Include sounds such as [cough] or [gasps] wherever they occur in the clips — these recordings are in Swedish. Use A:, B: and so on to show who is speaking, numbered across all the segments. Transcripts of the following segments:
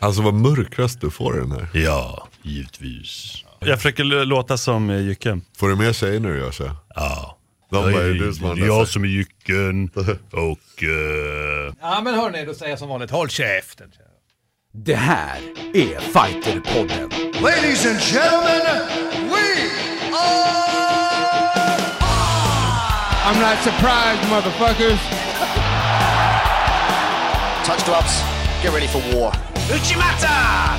A: Alltså vad mörk röst du får i den här.
B: Ja, givetvis. Jag försöker låta som eh, Jycken.
A: Får du mer tjejer när du gör så?
B: Ja.
A: De bara, är det
B: det
A: du som har
B: är
A: den
B: jag som är Jycken och... eh,
C: Ja men hörni, då säger jag som vanligt, håll käften. Det här är Fighterpodden.
D: Ladies and gentlemen, we are
C: I'm not surprised motherfuckers.
E: Touch gloves. Get ready for war.
F: Uchimata!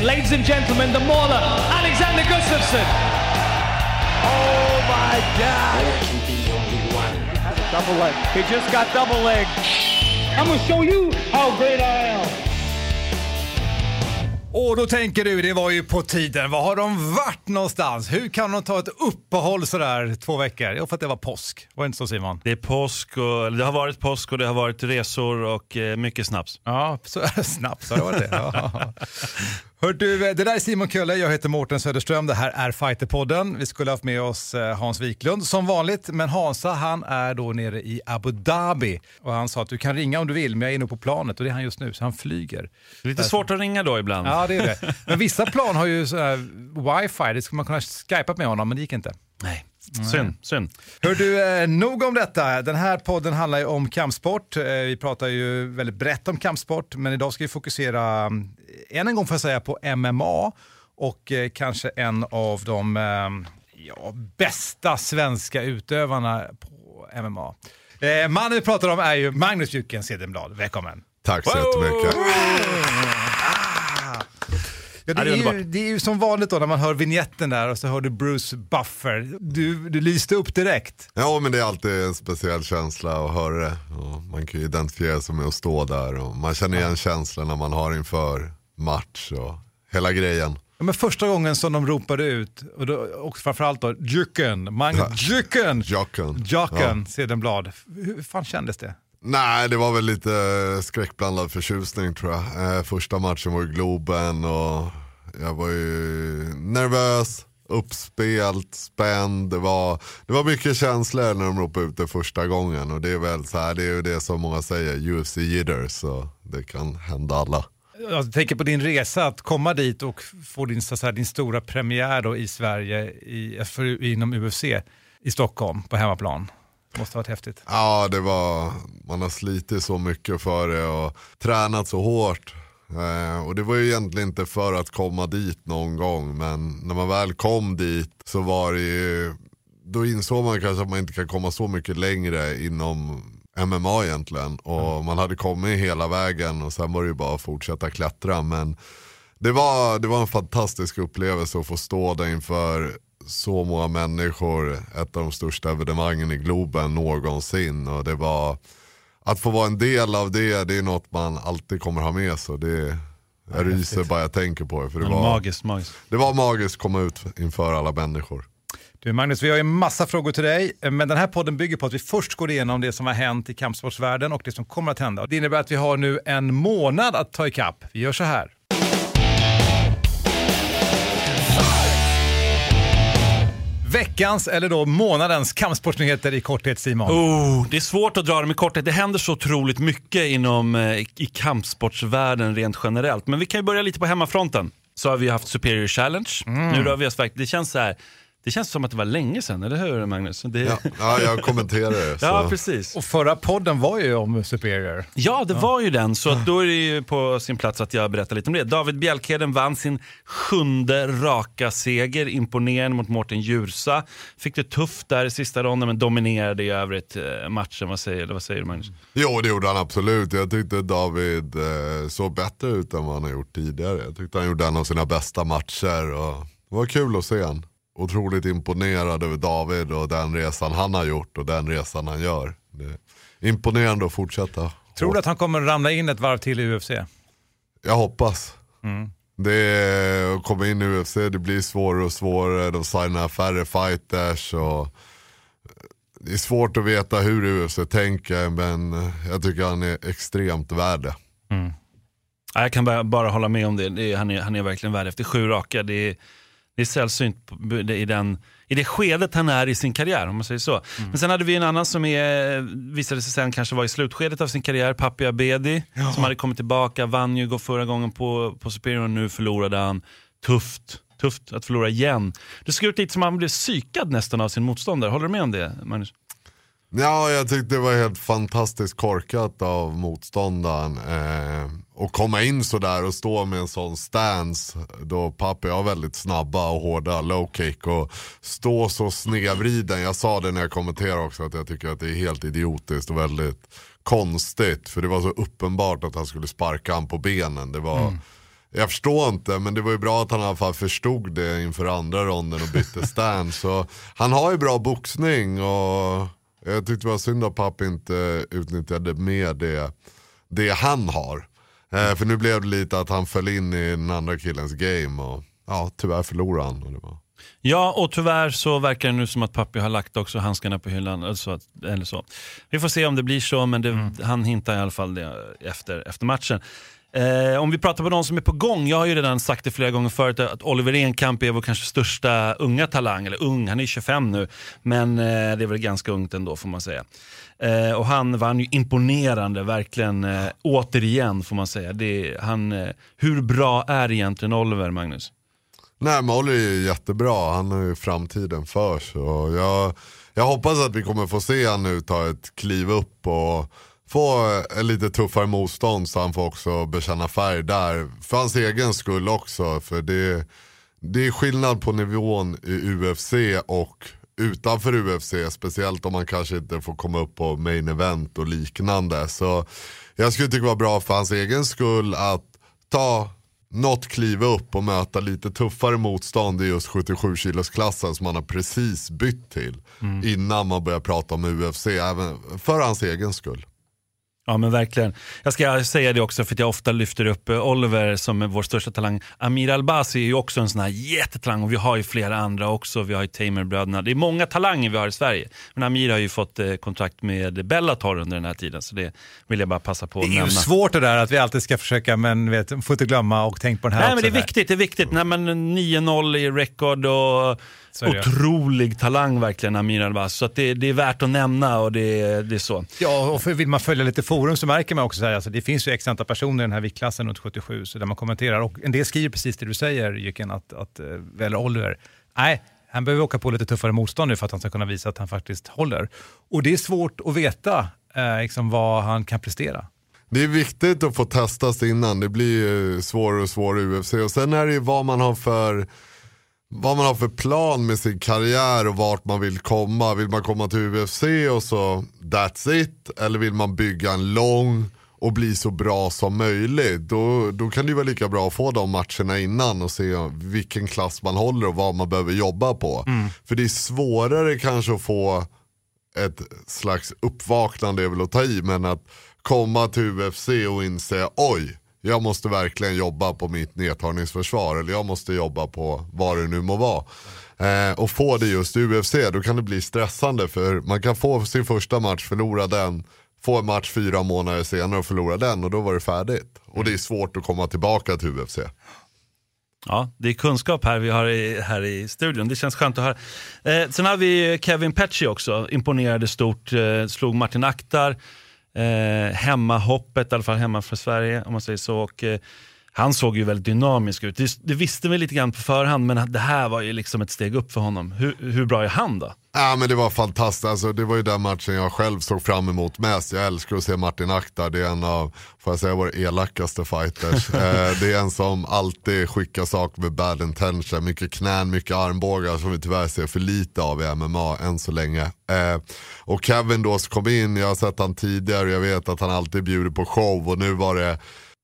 F: Ladies and gentlemen, the mauler, Alexander Gustafsson. Oh my God! Double leg. He just got double leg. I'm gonna show you how great I am.
C: Och då tänker du, det var ju på tiden. Var har de varit någonstans? Hur kan de ta ett uppehåll sådär två veckor? Jo, för att det var påsk. Var det inte så Simon?
B: Det är påsk och, det har varit påsk och det har varit resor och eh, mycket snaps.
C: Ja, så [laughs] snabbt har det varit det. Ja. [laughs] Hör du, det där är Simon Kölle, jag heter Mårten Söderström, det här är Fighterpodden. Vi skulle haft med oss eh, Hans Wiklund som vanligt, men Hansa han är då nere i Abu Dhabi och han sa att du kan ringa om du vill, men jag är inne på planet och det är han just nu, så han flyger.
B: Lite svårt att ringa då ibland.
C: Ja, det är det. [laughs] Men vissa plan har ju så här wifi, det skulle man kunna skypa med honom, men det gick inte.
B: Nej, synd. synd.
C: Hör du, eh, nog om detta. Den här podden handlar ju om kampsport. Eh, vi pratar ju väldigt brett om kampsport, men idag ska vi fokusera, mm, än en gång får jag säga, på MMA och eh, kanske en av de eh, ja, bästa svenska utövarna på MMA. Eh, mannen vi pratar om är ju Magnus Jycken Cederblad. Välkommen!
A: Tack så jättemycket.
C: Ja, det,
B: Ja, det är
C: ju, det är ju som vanligt då när man hör vignetten där och så hör du Bruce Buffer. Du, du lyste upp direkt.
A: Ja men det är alltid en speciell känsla att höra det. Och man kan ju identifiera sig med att stå där och man känner igen känslan när man har inför match och hela grejen.
C: Ja, men första gången som de ropade ut, och, då, och framförallt då Jycken, Magnus Jycken,
A: Jocken.
C: Jycken Cederblad. Hur fan kändes det?
A: Nej, det var väl lite skräckblandad förtjusning tror jag. Eh, första matchen var i Globen och jag var ju nervös, uppspelt, spänd. Det var, det var mycket känslor när de ropade ut det första gången och det är väl så här, det är ju det som många säger, UFC jitters, så det kan hända alla.
C: Jag tänker på din resa, att komma dit och få din, så säga, din stora premiär då i Sverige i, för, inom UFC i Stockholm på hemmaplan. Det måste ha varit häftigt.
A: Ja, det var, man har slitit så mycket för det och tränat så hårt. Eh, och det var ju egentligen inte för att komma dit någon gång, men när man väl kom dit så var det ju, då insåg man kanske att man inte kan komma så mycket längre inom MMA egentligen. Och man hade kommit hela vägen och sen var det ju bara att fortsätta klättra. Men det var, det var en fantastisk upplevelse att få stå där inför så många människor, ett av de största evenemangen i Globen någonsin. Och det var, att få vara en del av det, det är något man alltid kommer ha med sig. Det, jag ryser bara jag tänker på det. För det, var,
B: Magiskt, magiskt.
A: det var magiskt att komma ut inför alla människor.
C: Du Magnus, vi har ju en massa frågor till dig, men den här podden bygger på att vi först går igenom det som har hänt i kampsportsvärlden och det som kommer att hända. Det innebär att vi har nu en månad att ta ikapp. Vi gör så här. Veckans, eller då månadens kampsportsnyheter i korthet Simon.
B: Oh, det är svårt att dra dem i korthet. Det händer så otroligt mycket inom eh, i kampsportsvärlden rent generellt. Men vi kan ju börja lite på hemmafronten. Så har vi haft Superior Challenge. Nu rör vi oss verkligen. Det känns så här. Det känns som att det var länge sedan, eller hur Magnus? Det...
A: Ja, ja jag kommenterar det. [laughs]
B: Ja, precis.
C: Och förra podden var ju om Superior.
B: Ja, det var ju den. Så att då är det ju på sin plats att jag berättar lite om det. David Bjelkheden vann sin sjunde raka seger, imponerande mot Mårten Djursa. Fick det tufft där i sista ronden men dominerade i övrigt eh, matchen. Vad säger, vad säger du Magnus?
A: Jo det gjorde han absolut. Jag tyckte David eh, såg bättre ut än vad han har gjort tidigare. Jag tyckte han gjorde en av sina bästa matcher. Och det var kul att se han. Otroligt imponerad över David och den resan han har gjort och den resan han gör. Det är imponerande att fortsätta.
C: Tror du att han kommer ramla in ett varv till i UFC?
A: Jag hoppas. Det är, att komma in i UFC, det blir svårare och svårare. De signar färre fighters. Och det är svårt att veta hur UFC tänker men jag tycker han är extremt värd det.
B: Ja, jag kan bara, bara hålla med om det. det är, han, är, han är verkligen värd efter sju raka. Det är, Det är sällsynt i, den, i det skedet han är i sin karriär, om man säger så.
C: Mm.
B: Men sen hade vi en annan som är, visade sig sen kanske var i slutskedet av sin karriär, Papi Abedi, som hade kommit tillbaka, vann ju förra gången på, på Superior och nu förlorade han. Tufft. Tufft att förlora igen. Det såg ut lite som att han blev psykad nästan av sin motståndare. Håller du med om det, Magnus?
A: Ja, jag tyckte det var helt fantastiskt korkat av motståndaren. Eh, och komma in sådär och stå med en sån stance då Papi har väldigt snabba och hårda low kick och stå så snedvriden. Jag sa det när jag kommenterade också att jag tycker att det är helt idiotiskt och väldigt konstigt. För det var så uppenbart att han skulle sparka han på benen. Det var... Jag förstår inte, men det var ju bra att han i alla fall förstod det inför andra ronden och bytte stand. Så han har ju bra boxning och jag tyckte det var synd att Papp inte utnyttjade mer det, det han har. Eh, för nu blev det lite att han föll in i den andra killens game och ja, tyvärr förlorade han. Och det var...
B: Ja, och tyvärr så verkar det nu som att Pappi har lagt också handskarna på hyllan. Eller så, att- eller så. Vi får se om det blir så, men det, han hintar i alla fall det efter, efter matchen. Eh, om vi pratar på någon som är på gång, jag har ju redan sagt det flera gånger förut att Oliver Enkamp är vår kanske största unga talang, eller ung, han är 25 nu, men eh, det är väl ganska ungt ändå får man säga. Eh, och han vann ju imponerande, verkligen, eh, återigen får man säga. Det, han, eh, hur bra är egentligen Oliver, Magnus?
A: Nej men Oliver är jättebra, han har ju framtiden för sig. Jag, jag hoppas att vi kommer få se han nu ta ett kliv upp och få en lite tuffare motstånd så han får också bekänna färg där. För hans egen skull också. För det, det är skillnad på nivån i UFC och utanför UFC. Speciellt om man kanske inte får komma upp på main event och liknande. Så jag skulle tycka det var bra för hans egen skull att ta något kliv upp och möta lite tuffare motstånd i just 77 kilos klassen som han har precis bytt till. Innan man börjar prata om UFC, även för hans egen skull.
B: Ja men verkligen. Jag ska säga det också för att jag ofta lyfter upp eh, Oliver som är vår största talang. Amir Albasi är ju också en sån här jättetalang och vi har ju flera andra också. Vi har ju Tamer-bröderna. Det är många talanger vi har i Sverige. Men Amir har ju fått eh, kontrakt med Bellator under den här tiden så det vill jag bara passa på att
C: Det är ju
B: nämna.
C: svårt det där att vi alltid ska försöka, men vet, får inte glömma och tänk på den här
B: Nej men det är viktigt, det är viktigt. Nej, men 9-0 i record och. Otrolig talang verkligen Amir Albasi. Så att det, det är värt att nämna och det, det är så.
C: Ja, och för vill man följa lite forum så märker man också så här, alltså det finns ju x antal personer i den här viktklassen runt 77, så där man kommenterar. Och en del skriver precis det du säger, Jycken, att, att eh, väl Oliver, nej, han behöver åka på lite tuffare motstånd nu för att han ska kunna visa att han faktiskt håller. Och det är svårt att veta eh, liksom vad han kan prestera.
A: Det är viktigt att få testas innan, det blir ju svårare och svårare i UFC. Och sen är det ju vad man har för vad man har för plan med sin karriär och vart man vill komma. Vill man komma till UFC och så that's it? Eller vill man bygga en lång och bli så bra som möjligt? Då, då kan det ju vara lika bra att få de matcherna innan och se vilken klass man håller och vad man behöver jobba på. För det är svårare kanske att få ett slags uppvaknande är väl att ta i, men att komma till UFC och inse oj, jag måste verkligen jobba på mitt nedtagningsförsvar eller jag måste jobba på vad det nu må vara. Eh, och få det just i UFC, då kan det bli stressande för man kan få sin första match, förlora den, få en match fyra månader senare och förlora den och då var det färdigt. Och det är svårt att komma tillbaka till UFC.
B: Ja, det är kunskap här vi har i, här i studion. Det känns skönt att höra. Eh, sen har vi Kevin Petchy också. Imponerade stort. Eh, slog Martin Aktar. Eh, hemmahoppet, i alla fall hemma för Sverige om man säger så. Och, eh, han såg ju väldigt dynamisk ut. Det, det visste vi lite grann på förhand, men det här var ju liksom ett steg upp för honom. Hur, hur bra är han då?
A: Ja men det var fantastiskt, alltså, det var ju den matchen jag själv såg fram emot mest. Jag älskar att se Martin Aktar, det är en av, får jag säga, våra elakaste fighters. [laughs] eh, det är en som alltid skickar saker med bad intention, mycket knän, mycket armbågar som vi tyvärr ser för lite av i MMA än så länge. Eh, och Kevin då som kom in, jag har sett han tidigare, jag vet att han alltid bjuder på show och nu var det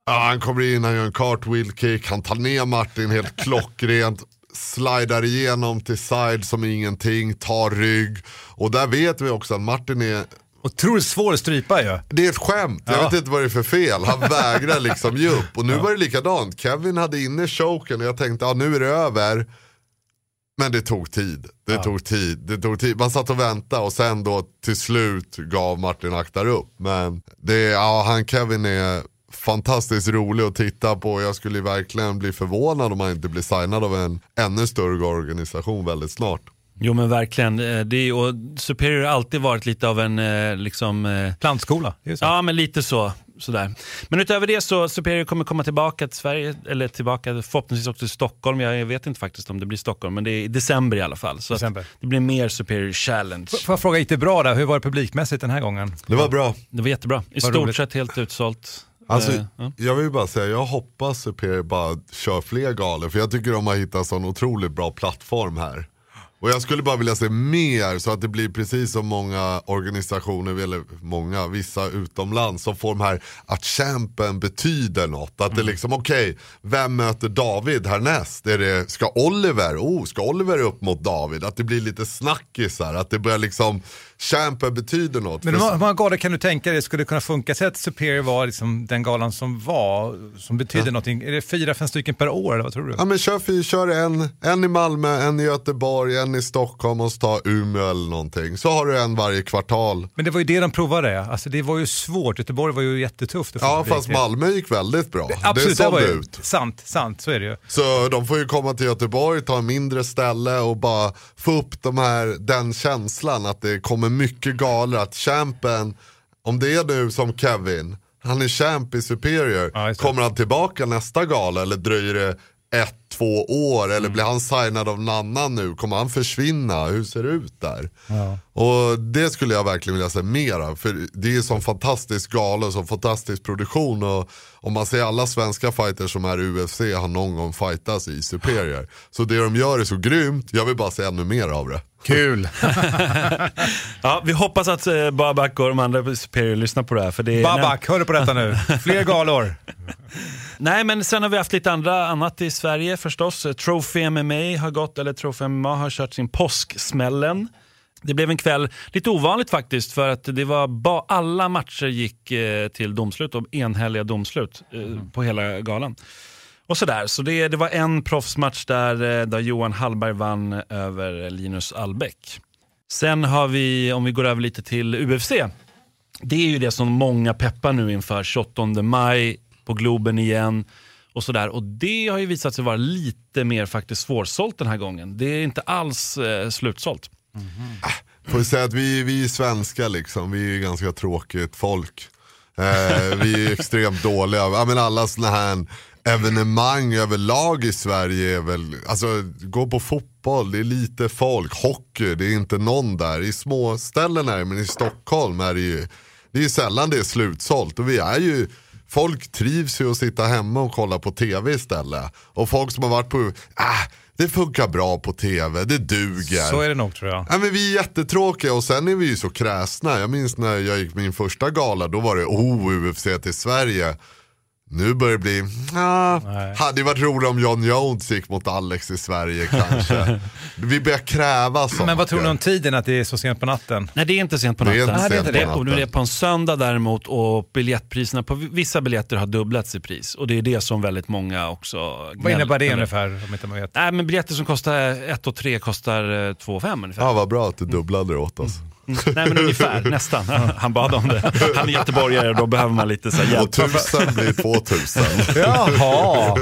A: Ja, han kommer in, han gör en cartwheel kick, han tar ner Martin helt [laughs] klockrent, slidar igenom till side som ingenting, tar rygg. Och där vet vi också att Martin är,
C: Otroligt svår att strypa ju.
A: det är ett skämt, jag
C: Ja.
A: vet inte vad det är för fel. Han vägrar [laughs] liksom ge upp. Och nu var det likadant, Kevin hade inne choken och jag tänkte, ja nu är det över. Men det tog tid. Det tog tid. Det tog tid. Man satt och väntade och sen då till slut gav Martin Aktar upp. Men det, ja, han Kevin är fantastiskt rolig att titta på. Jag skulle verkligen bli förvånad om han inte blir signad av en ännu större organisation väldigt snart.
B: Jo men verkligen. Eh, Det är, och Superior har alltid varit lite av en eh, liksom, eh,
C: Plantskola.
B: Ja, men lite så. Sådär. Men utöver det så Superior kommer komma tillbaka till Sverige, eller tillbaka förhoppningsvis också till Stockholm. Jag, jag vet inte faktiskt om det blir Stockholm, men det är i december i alla fall. Så det blir mer Superior Challenge.
C: Får jag fråga, gick det bra där? Hur var det publikmässigt den här gången?
A: Det var bra.
B: Det var jättebra. I
C: Vad
B: stort
C: roligt.
B: sett helt utsålt.
A: Alltså,
B: Eh, ja.
A: Jag vill bara säga, jag hoppas Superior bara kör fler galor. För jag tycker de har hittat sån otroligt bra plattform här. Och jag skulle bara vilja se mer så att det blir precis som många organisationer, eller många, vissa utomlands som får de här att champen betyder något. Att det liksom, okej, vem möter David härnäst? Är det, ska Oliver, oh, ska Oliver upp mot David? Att det blir lite snackisar, att det börjar liksom, champen betyder något.
C: Men hur många- galor kan du tänka dig skulle kunna funka? Säg att Superior var liksom den galan som var, som betydde någonting. Är det fyra, fem stycken per år eller vad tror du?
A: Ja men kör, fy- kör en, en i Malmö, en i Göteborg, en i Stockholm och så ta Umeå eller någonting. Så har du en varje kvartal.
C: Men det var ju det de provade. Alltså det var ju svårt. Göteborg var ju jättetufft.
A: Ja fast. Malmö gick väldigt bra.
C: Absolut,
A: det
C: det var
A: sålde
C: ju
A: ut.
C: sant, sant, så är det ju.
A: Så de får ju komma till Göteborg, ta en mindre ställe och bara få upp de här, den känslan att det kommer mycket galor. Att champen, om det är nu som Kevin, han är champ i Superior.
C: Ja,
A: kommer han tillbaka nästa gala eller dröjer det ett, två år? Eller
C: Mm.
A: blir han signad av någon annan nu? Kommer han försvinna? Hur ser det ut där? Och det skulle jag verkligen vilja se mer av. För det är sån fantastisk gala och sån fantastisk produktion. Och om man ser alla svenska fighters som är i UFC har någon gång fightats i Superior. Så det de gör är så grymt, jag vill bara se ännu mer av det.
C: Kul! [laughs]
B: Ja, vi hoppas att eh, Babak och de andra på Superior lyssnar på det här. För det är,
C: Babak, hör du på detta nu? Fler galor. [laughs]
B: Nej, men sen har vi haft lite andra annat i Sverige förstås. Trophy MMA har gått, eller Trophy MMA har kört sin påsksmällen. Det blev en kväll, lite ovanligt faktiskt, för att det var ba- alla matcher gick eh, till domslut och enhälliga domslut eh, på hela galan. Och sådär, så det, det var en proffsmatch där, eh, där Johan Hallberg vann över Linus Albeck. Sen har vi, om vi går över lite till UFC, det är ju det som många peppar nu inför 28 maj på Globen igen. Och sådär. Och det har ju visat sig vara lite mer faktiskt svårsålt den här gången. Det är inte alls eh, slutsålt.
A: Får vi säga att vi, vi är svenskar liksom, vi är ganska tråkigt folk. Eh, vi är [laughs] extremt dåliga. Ja, men alla sådana här evenemang överlag i Sverige är väl, alltså gå på fotboll, det är lite folk. Hockey, det är inte någon där. I små ställen är det, men i Stockholm är det ju, det är sällan det är slutsålt. Och vi är ju, folk trivs ju att sitta hemma och kolla på tv istället. Och folk som har varit på, ah, det funkar bra på tv, det duger.
C: Så är det nog tror jag.
A: Ja, men vi är jättetråkiga och sen är vi ju så kräsna. Jag minns när jag gick min första gala, då var det oh UFC till Sverige. Nu börjar det bli, ah, hade ju varit roligt om John Jones gick mot Alex i Sverige kanske. [laughs] vi börjar kräva saker.
C: Men vad tror ni om tiden, att det är så sent på natten?
B: Nej, det är inte sent på
A: Det
B: natten.
A: är inte
C: Nej, det är
A: sent
C: inte
A: på
C: det.
B: Och nu är
A: natten.
B: det på en söndag däremot och biljettpriserna på vissa biljetter har dubblats i pris. Och det är det som väldigt många också
C: Vad innebär det
B: gnäller.
C: ungefär? Om inte man vet.
B: Nej, men biljetter som kostar 1 och 3 kostar eh, 2 och 5 ungefär.
A: Ja vad bra att du dubblade det åt oss.
B: Mm. Nej men ungefär, [laughs] nästan. [laughs] Han bad om det. Han är göteborgare och då behöver man lite så här
A: Och
B: hjälp.
A: tusen blir två tusen. [laughs]
C: Jaha!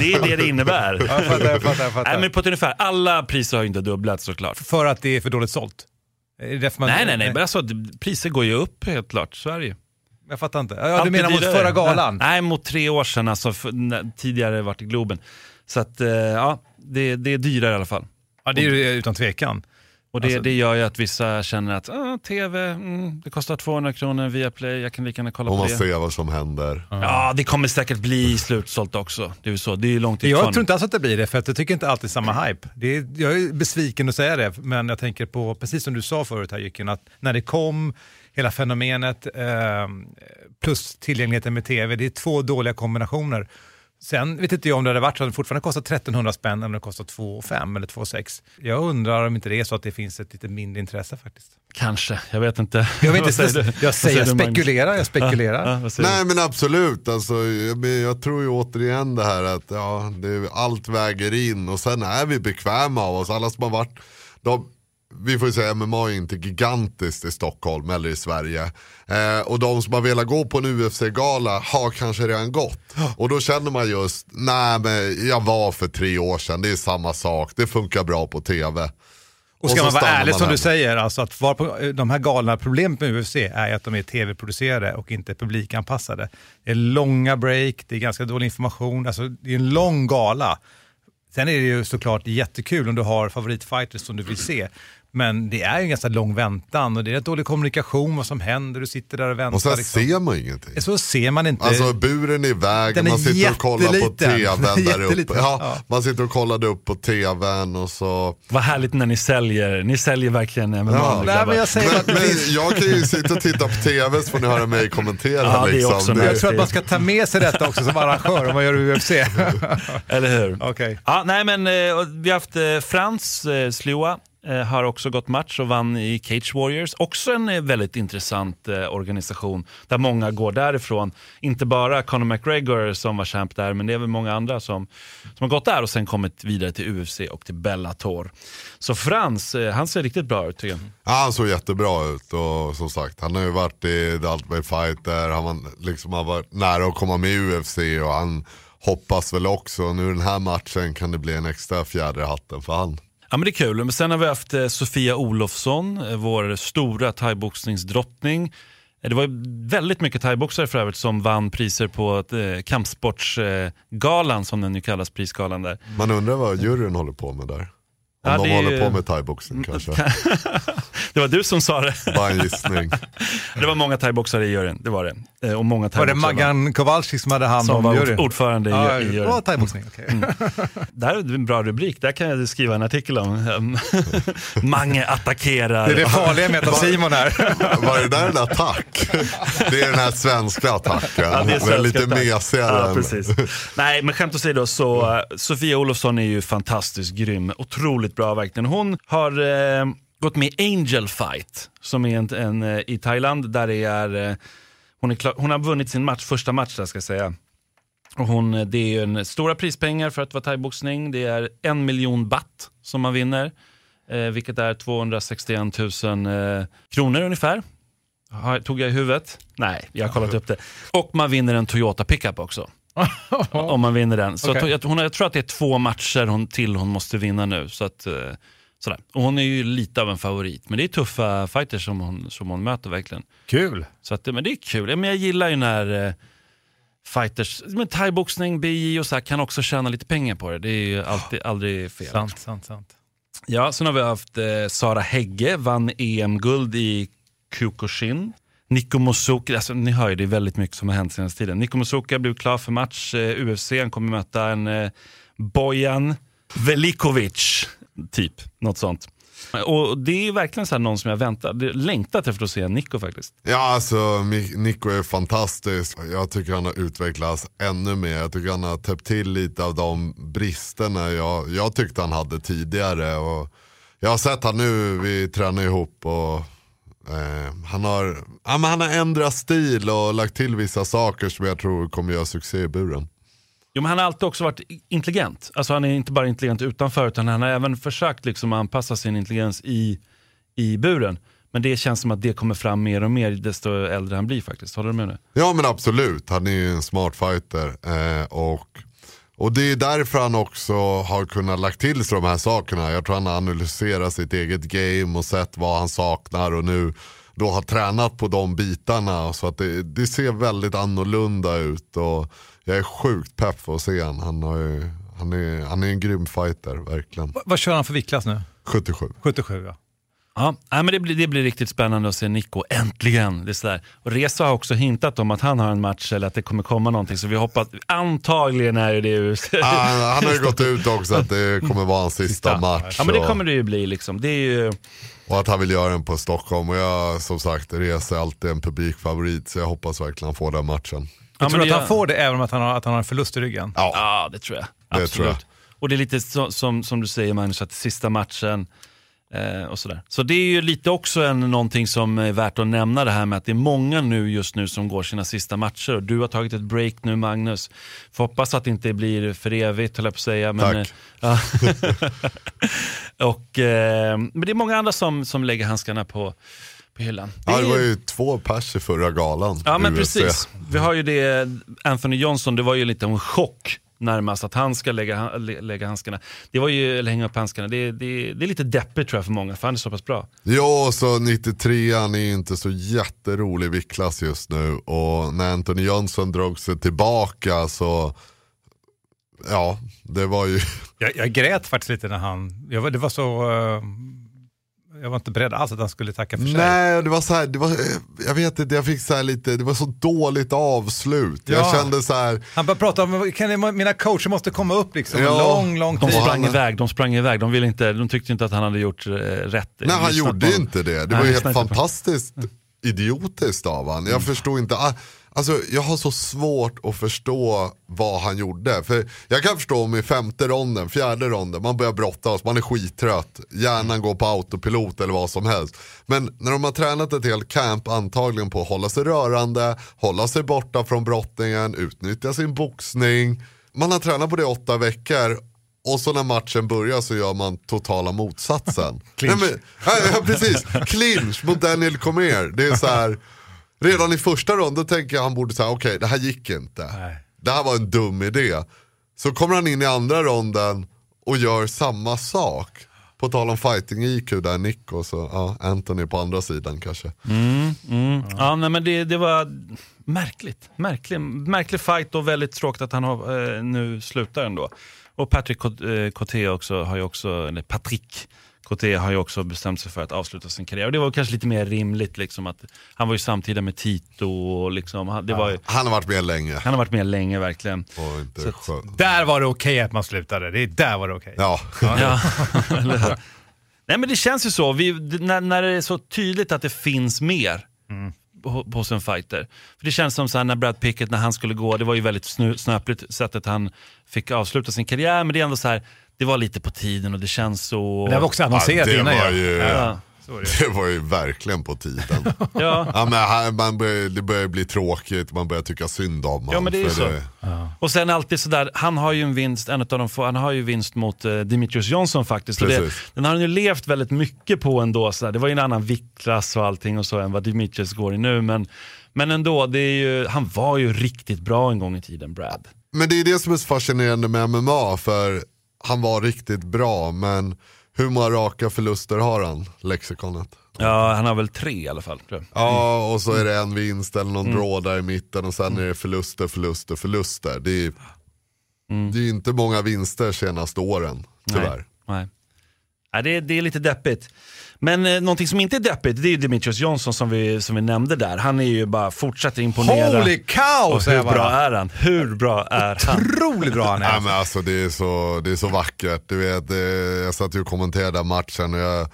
B: Det är det det innebär.
C: Jag fattar, jag fattar, jag fattar.
B: Nej men på ett ungefär, alla priser har ju inte dubblats såklart.
C: För att det är för dåligt sålt? Det.
B: Nej nej nej, men alltså, priser går ju upp helt klart, Sverige.
C: Jag fattar inte. Ja, du menar mot förra galan?
B: Nej, mot tre år sedan, alltså för, när, tidigare varit i Globen. Så att, eh, ja, det, det är dyrare i alla fall.
C: Ja, det är ju utan tvekan.
B: Och det,
C: Alltså-
B: det gör ju att vissa känner att ah, tv, mm, det kostar 200 kronor via play, jag kan lika gärna kolla
A: Och
B: på
A: man
B: det.
A: ser vad som händer.
B: Ja, det kommer säkert bli slutsålt också. Det är ju så, det är ju långt ifrån.
C: Jag tror inte alls att det blir det, för att jag tycker inte alltid samma hype. Det är, jag är besviken att säga det, men jag tänker på, precis som du sa förut här Jycken, att när det kom, hela fenomenet, eh, plus tillgängligheten med tv, det är två dåliga kombinationer. Sen vet inte jag om det hade varit så att det fortfarande kostar 1300 spänn eller om det kostar 2 5 eller 2 6. Jag undrar om inte det är så att det finns ett lite mindre intresse faktiskt.
B: Kanske, jag vet inte.
C: Jag, vet [laughs] inte,
B: säger
C: jag, säger, jag spekulerar, jag spekulerar.
B: Ja, säger
A: Nej men absolut, alltså, jag, jag tror ju återigen det här att ja, det, allt väger in och sen är vi bekväma av oss. Alla som har varit, de, vi får ju säga MMA är inte gigantiskt i Stockholm eller i Sverige. Eh, och de som har velat gå på en UFC-gala har kanske redan gått. [gasps] Och då känner man just, nej men jag var för tre år sedan, det är samma sak, det funkar bra på tv.
C: Och ska
A: så
C: man vara ärlig
A: man
C: som du säger, alltså att vara på de här galna problemet med UFC är att de är tv-producerade och inte publikanpassade. Det är långa break, det är ganska dålig information, alltså det är en lång gala. Sen är det ju såklart jättekul om du har favoritfighters som du vill se. Men det är ju en ganska lång väntan och det är rätt dålig kommunikation vad som händer, du sitter där och väntar.
A: Och sen
C: liksom.
A: ser man ingenting.
C: Så ser man inte.
A: Alltså buren är i vägen,
C: Den är
A: man sitter och kollar på
C: jätteliten. [laughs]
A: tvn där uppe.
C: Jätteliten,
A: Ja,
C: ja.
A: Man sitter och kollade upp på tvn och så.
B: Vad härligt när ni säljer. Ni säljer verkligen MMA
A: Ja.
C: Nej, men jag säger
A: Men,
C: att
A: men
C: finns-
A: jag kan ju sitta och titta på tv så får ni höra mig kommentera.
B: Ja, det är
A: liksom.
B: också
A: Det-
C: jag tror att man ska ta med sig detta också som arrangör om man gör UFC.
B: Eller hur? [laughs]
C: Okej.
B: Ja, nej, men, eh, vi har haft eh, Frans eh, Slua. Eh, har också gått match och vann i Cage Warriors. Också en eh, väldigt intressant eh, organisation där många går därifrån. Inte bara Conor McGregor som var champ där, men det är väl många andra som, som har gått där och sen kommit vidare till UFC och till Bellator. Så Frans, eh, han ser riktigt bra ut tycker jag.
A: Ja, han såg jättebra ut och som sagt, han har ju varit i The Ultimate Fighter, han var, liksom, har varit nära att komma med i UFC och han hoppas väl också, nu den här matchen kan det bli en extra fjäder i hatten för han.
B: Ja men det är kul. Men sen har vi haft eh, Sofia Olofsson, eh, vår stora thaiboxningsdrottning. Eh, det var väldigt mycket thaiboxare för övrigt som vann priser på eh, kampsportsgalan, som den nu kallas, prisgalan där.
A: Man undrar vad juryn håller på med där. Om
B: Ja,
A: de
B: det är
A: håller
B: ju- Mm,
A: på med thaiboxning kanske. [laughs]
B: Det var du som sa det.
A: Bara en gissning.
B: Det var många thaiboxare i juryn, det var det. Eh, Och många
C: Var det Maggan Kowalski som hade hand
B: som
C: om
B: var
C: juryn?
B: ordförande i,
C: Ja,
B: i
C: det
B: juryn.
C: var thaiboxning. okej.
B: Det här är en bra rubrik, där kan jag skriva en artikel om. [laughs] Mange attackerar.
C: Det är det farliga med att ha Simon här. [laughs]
A: Var det där en attack? Det är den här svenska attacken.
B: Ja, det är
A: är lite
B: attack.
A: mesigare.
B: Ja, precis. Nej, men skämt åsido så Sofia Olofsson är ju fantastiskt grym. Otroligt bra verkligen. Hon har eh, gått med i Angel Fight som är en, en, eh, i Thailand där det är, eh, hon, är klar, hon har vunnit sin match, första match där ska jag säga. Och hon, eh, det är en stora prispengar för att vara thaiboxning. Det är en miljon baht som man vinner. Eh, vilket är 261 000 eh, kronor ungefär. Har, tog jag i huvudet? Nej, jag har kollat upp det. Och man vinner en Toyota pickup också. [laughs] om man vinner den. Så
C: Okej.
B: att, hon, jag tror att det är två matcher hon, till hon måste vinna nu. Så att, eh, sådär. Och hon är ju lite av en favorit. Men det är tuffa fighters som hon, som hon möter verkligen.
C: Kul.
B: Så att, men det är kul. Ja, Men jag gillar ju när eh, fighters, men thaiboxning, BJ och så här, kan också tjäna lite pengar på det. Det är ju alltid, aldrig fel.
C: Sant, sant, sant.
B: Ja, sen har vi haft eh, Sara Hägge, vann EM-guld i Kyokushin. Niko Mosuke, alltså, ni hör ju det är väldigt mycket som har hänt senaste tiden. Niko Mosuke blev klar för match, eh, UFC, han kommer möta en eh, Bojan Velikovic, typ. Något sånt. Och det är verkligen så här någon som jag väntar, längtat efter att se Niko faktiskt.
A: Ja, alltså Nico är fantastisk. Jag tycker han har utvecklats ännu mer. Jag tycker han har täppt till lite av de bristerna jag, jag tyckte han hade tidigare. Och jag har sett han nu, vi tränar ihop och eh, han, har, ja, men han har ändrat stil och lagt till vissa saker som jag tror kommer göra succé i buren.
B: Jo, men han har alltid också varit intelligent. Alltså han är inte bara intelligent utanför utan han har även försökt liksom anpassa sin intelligens i, i buren. Men det känns som att det kommer fram mer och mer desto äldre han blir faktiskt. Håller du med nu?
A: Ja men absolut, han är ju en smart fighter. Eh, och, och det är därför han också har kunnat lagt till sig de här sakerna. Jag tror han har analyserat sitt eget game och sett vad han saknar och nu då har tränat på de bitarna. Så att det, det ser väldigt annorlunda ut. Och jag är sjukt pepp för att se han. Han, har ju, han, är, han är en grym fighter, verkligen.
C: Va- Vad kör han för viktklass nu?
A: 77.
C: 77 ja.
B: Ja, nej, men det, blir, det blir riktigt spännande att se Nico, äntligen. Det är sådär. Och Reza har också hintat om att han har en match eller att det kommer komma någonting. Så vi hoppas, antagligen är ju det
A: Ah, han, han har ju gått ut också att det kommer vara hans sista match.
B: Ja men det kommer det ju bli liksom. Det är ju...
A: Och att han vill göra den på Stockholm. Och jag som sagt, Reza är alltid en publikfavorit. Så jag hoppas verkligen han får den matchen.
C: Jag
B: Ja,
C: tror
B: men
C: att han får det även om att han har, att han har en förlust i ryggen.
A: Ja,
B: Ja, det tror jag.
A: Det
B: Absolut.
A: tror jag.
B: Och det är lite så, som, som du säger Magnus, att sista matchen, och sådär. Så det är ju lite också en, någonting som är värt att nämna det här med att det är många nu just nu som går sina sista matcher. Och du har tagit ett break nu Magnus. Får hoppas att det inte blir för evigt höll jag på att säga. Men,
A: Tack.
B: eh, ja. [laughs] och, eh, men det är många andra som, som lägger handskarna på, på hyllan.
A: Ja, det var ju två pers i förra galan.
B: Ja men
A: UFC.
B: precis. Vi har ju det, Anthony Johnson, det var ju lite en chock närmast att han ska lägga, lä- lägga handskarna. Det var ju, eller hänga upp handskarna. Det, det, det är lite deppigt tror jag för många, för han är så pass bra.
A: Ja, så 93 an är inte så jätterolig viktklass just nu. Och när Anthony Johnson drog sig tillbaka så, ja, det var ju,
C: Jag, jag grät faktiskt lite när han, jag, det var så, eh, jag var inte beredd alls att han skulle tacka för sig.
A: nej det var så här, det var, jag vet inte, jag fick så här lite, det var så dåligt avslut. Jag
C: Ja.
A: kände så här,
C: Han började prata om, kan jag, mina coacher måste komma upp liksom,
A: Ja.
C: en lång, lång
B: De
C: tid.
B: sprang
A: han-
B: iväg, de sprang iväg. De, ville inte, de tyckte inte att han hade gjort eh, rätt.
A: nej han gjorde
B: på
A: inte det. Det
B: Nej,
A: var ju helt fantastiskt idiotiskt av han. Jag förstod inte, ah, alltså jag har så svårt att förstå vad han gjorde. För jag kan förstå om i femte ronden, fjärde ronden, man börjar brottas, man är skittrött, hjärnan går på autopilot eller vad som helst. Men när de har tränat ett helt camp antagligen på att hålla sig rörande, hålla sig borta från brottningen, utnyttja sin boxning. Man har tränat på det åtta veckor och så när matchen börjar så gör man totala motsatsen. [laughs] Nej, men, ja, precis, clinch mot Daniel Cormier. Det är så här, redan i första ronden tänker jag han borde säga okej det här gick inte.
C: Nej.
A: Det här var en dum idé. Så kommer han in i andra ronden och gör samma sak. På tal om fighting IQ där Nick och så ja, Anthony på andra sidan kanske.
B: Mm. Ja, nej, men det, det var märkligt. Märklig, märklig fight och väldigt tråkigt att han har, eh, nu slutar ändå. Och Patrick eh, Coté också har ju också, eller Patrick Coté har ju också bestämt sig för att avsluta sin karriär. Och det var kanske lite mer rimligt liksom att han var ju samtida med Tito och liksom, han- det var ju,
A: Han har varit med länge
B: han har varit med länge verkligen.
A: och inte
B: Så att-.
C: Där var det okej att man slutade, det är där var det okej.
A: Ja.
B: Ja, [laughs] hur? Nej men det känns ju så, vi, när, när det är så tydligt att det finns mer på- hos en fighter. För Det känns som så här när Brad Pickett, när han skulle gå, det var ju väldigt snöpligt sättet han fick avsluta sin karriär, men det är ändå så här, det var lite på tiden och det känns så...
C: Det var också annonserat
A: Ja, det
C: innan
A: var
C: ju. Ja, så var det.
A: Det var ju verkligen på tiden. [laughs]
B: Ja,
A: Ja, men här, man börjar, det börjar bli tråkigt, man börjar tycka synd om
B: Ja,
A: honom,
B: men det är ju
A: för
B: så. Och sen alltid sådär, han har ju en vinst, en av de få, han har ju vinst mot eh, Dimitrios Johnson faktiskt. Det,
A: Precis.
B: den har han ju levt väldigt mycket på ändå. Sådär. Det var ju en annan viktklass och allting och så än vad Dimitrios går i nu. Men, men ändå, det är ju, han var ju riktigt bra en gång i tiden, Brad.
A: Men det är det som är så fascinerande med MMA, för han var riktigt bra, men hur många raka förluster har han, lexikonet?
B: Ja, han har väl tre i alla fall. Jag.
A: Ja, och så är det en vinst eller någon
B: Mm.
A: draw där i mitten och sen är det förluster, förluster, förluster. Det är,
B: Mm.
A: det är inte många vinster senaste åren, tyvärr.
B: Nej. Nej. Det, är, det är lite deppigt. Men eh, någonting som inte är deppigt, det är ju Dimitrios Johnson som vi, som vi nämnde där. Han är ju bara fortsätter imponera.
C: Holy cow
B: och
C: säger
B: hur
C: jag
B: bra är han? Hur bra är han?
C: Otroligt bra han är.
A: Nej, men alltså, det, är så, det är så vackert. Du vet, eh, jag satt ju och kommenterade matchen och jag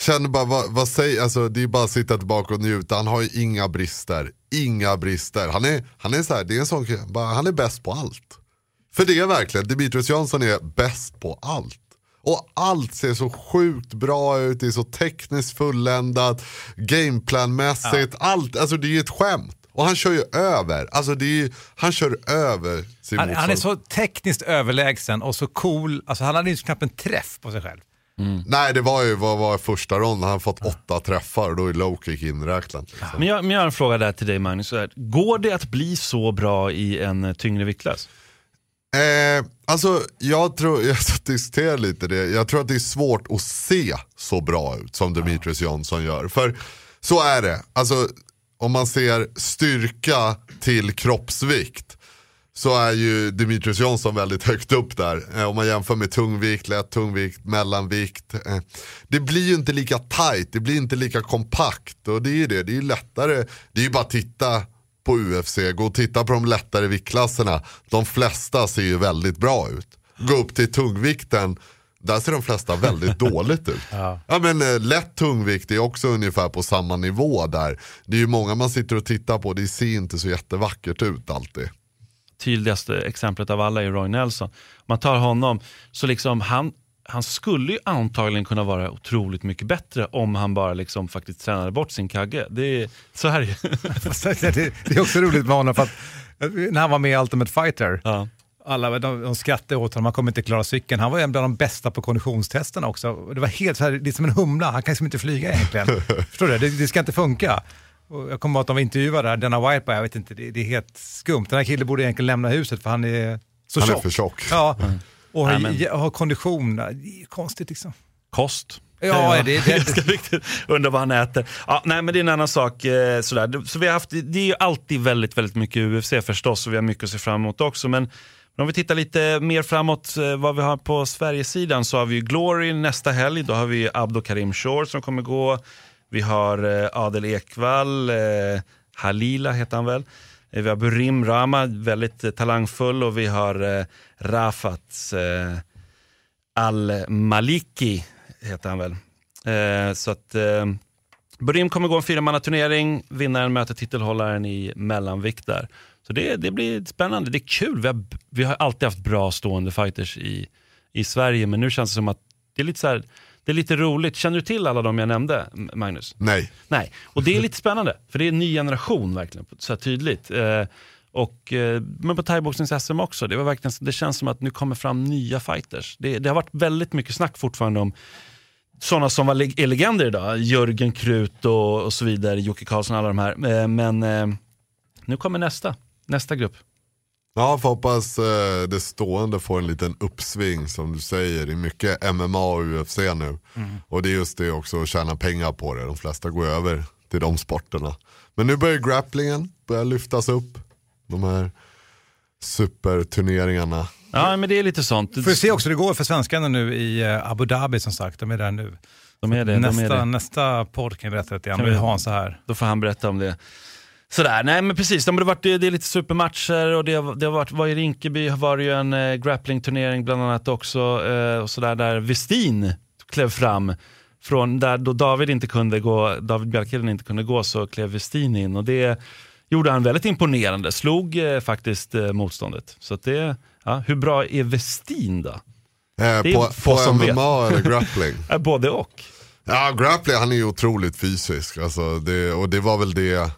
A: kände bara, vad, vad säger, alltså, det är bara att sitta tillbaka och njuta. Han har ju inga brister. Inga brister. Han är, han är, så här, det är en sån, bara, han är bäst på allt. För det är verkligen, Dimitrios Johnson är bäst på allt. Och allt ser så sjukt bra ut, det är så tekniskt fulländat, gameplanmässigt, allt, alltså det är ju ett skämt. Och han kör ju över, alltså det är ju, han kör över sin
C: Han, han är så tekniskt överlägsen och så cool. Alltså han hade ju knappt en träff på sig själv.
A: Nej det var ju vad var första ronden, han fått åtta träffar och då är low kick inräknat. Liksom.
B: Men jag, men jag har en fråga där till dig Magnus. Går det att bli så bra i en tyngre viktklass?
A: Eh, alltså jag tror, [laughs] jag diskuterar lite det, jag tror att det är svårt att se så bra ut som Demetrius Johnson gör. För så är det, alltså om man ser styrka till kroppsvikt så är ju Demetrius Johnson väldigt högt upp där. Eh, om man jämför med tungvikt, lätt tungvikt, mellanvikt. Eh, det blir ju inte lika tight, det blir inte lika kompakt. Och det är ju det, det är ju lättare. Det är ju bara att titta på UFC, gå och titta på de lättare viktklasserna. De flesta ser ju väldigt bra ut. Gå upp till tungvikten, där ser de flesta väldigt [laughs] dåligt ut. Ja. men eh, lätt tungvikt är också ungefär på samma nivå där. Det är ju många man sitter och tittar på, det ser inte så jättevackert ut alltid.
B: Tydligaste exemplet av alla är Roy Nelson. Man tar honom, så liksom han, han skulle ju antagligen kunna vara otroligt mycket bättre om han bara liksom faktiskt tränade bort sin kagge. Det är, så här är [laughs] det.
C: det, är också roligt med honom för att eh, när han var med i Ultimate Fighter,
B: Ja.
C: alla de, de skrattade åt honom, han kommer inte klara cykeln. Han var en av de bästa på konditionstesterna också. Det var helt så här, det är som en humla, han kan liksom inte flyga egentligen. [laughs] Förstår du? Det, det ska inte funka. Och jag kommer ihåg att de var intervjuade där, denna White, jag vet inte, det, det är helt skumt. Den här killen borde egentligen lämna huset för han är så
A: Han är
C: tjock.
A: för tjock.
C: Ja, och
B: Nej,
C: har,
B: men-
C: har kondition, det är konstigt liksom.
B: Kost.
C: Ja, det- det- [laughs]
B: ganska viktigt. Undrar vad han äter. Ja, nej, men det är en annan sak. Eh, sådär. Så vi har haft, det är ju alltid väldigt, väldigt mycket UFC förstås och vi har mycket att se fram emot också. Men, om vi tittar lite mer framåt eh, vad vi har på Sverigesidan så har vi ju Glory nästa helg. Då har vi Abdo Karim Shore som kommer gå. Vi har eh, Adel Ekvall, eh, Halila heter han väl. Eh, vi har Burim Rama, väldigt eh, talangfull och vi har eh, Rafat eh, Al-Maliki heter han väl. Eh, så att eh, Burim kommer gå en fyramannaturnering, vinnaren möter titelhållaren i mellanvikt där. Så det, det blir spännande, det är kul. Vi har, vi har alltid haft bra stående fighters i, i Sverige, men nu känns det som att det är lite, så här, det är lite roligt. Känner du till alla de jag nämnde, Magnus?
A: Nej.
B: Nej, och det är lite spännande, för det är en ny generation verkligen, så här tydligt. Eh, och, eh, men på thaiboxnings-SM också, det, var verkligen, det känns som att nu kommer fram nya fighters. Det, det har varit väldigt mycket snack fortfarande om sådana som var leg- är legender idag, Jörgen Krut och, och så vidare, Jocke Karlsson, alla de här. Eh, men nu kommer nästa, nästa grupp.
A: Ja, får hoppas eh, det stående får en liten uppsving som du säger. Det är mycket MMA och UFC nu. Och det är just det också att tjäna pengar på det. De flesta går över till de sporterna. Men nu börjar grapplingen börja lyftas upp. De här superturneringarna.
B: Ja, men det är lite sånt.
C: Får vi se också hur det går för svenskarna nu i eh, Abu Dhabi som sagt, de är där nu.
B: De är det, de är
C: nästa,
B: det.
C: nästa podd kan jag berätta lite grann,
B: vi-
C: Hans så här.
B: Då får han berätta om det. Sådär, nej men precis. De har varit, det är lite supermatcher och det har, det har varit, var i Rinkeby var det ju en eh, grapplingturnering bland annat också. Eh, och sådär, där Westin klev fram. Från där då David inte kunde gå, David Bjälkheden inte kunde gå så klev Westin in och det gjorde han väldigt imponerande. Slog eh, faktiskt eh, motståndet. Så det, ja, hur bra är Westin då?
A: Eh, på på MMA eller [laughs] grappling?
B: Både och.
A: Ja, grappling, han är ju otroligt fysisk. Alltså, det, och det var väl det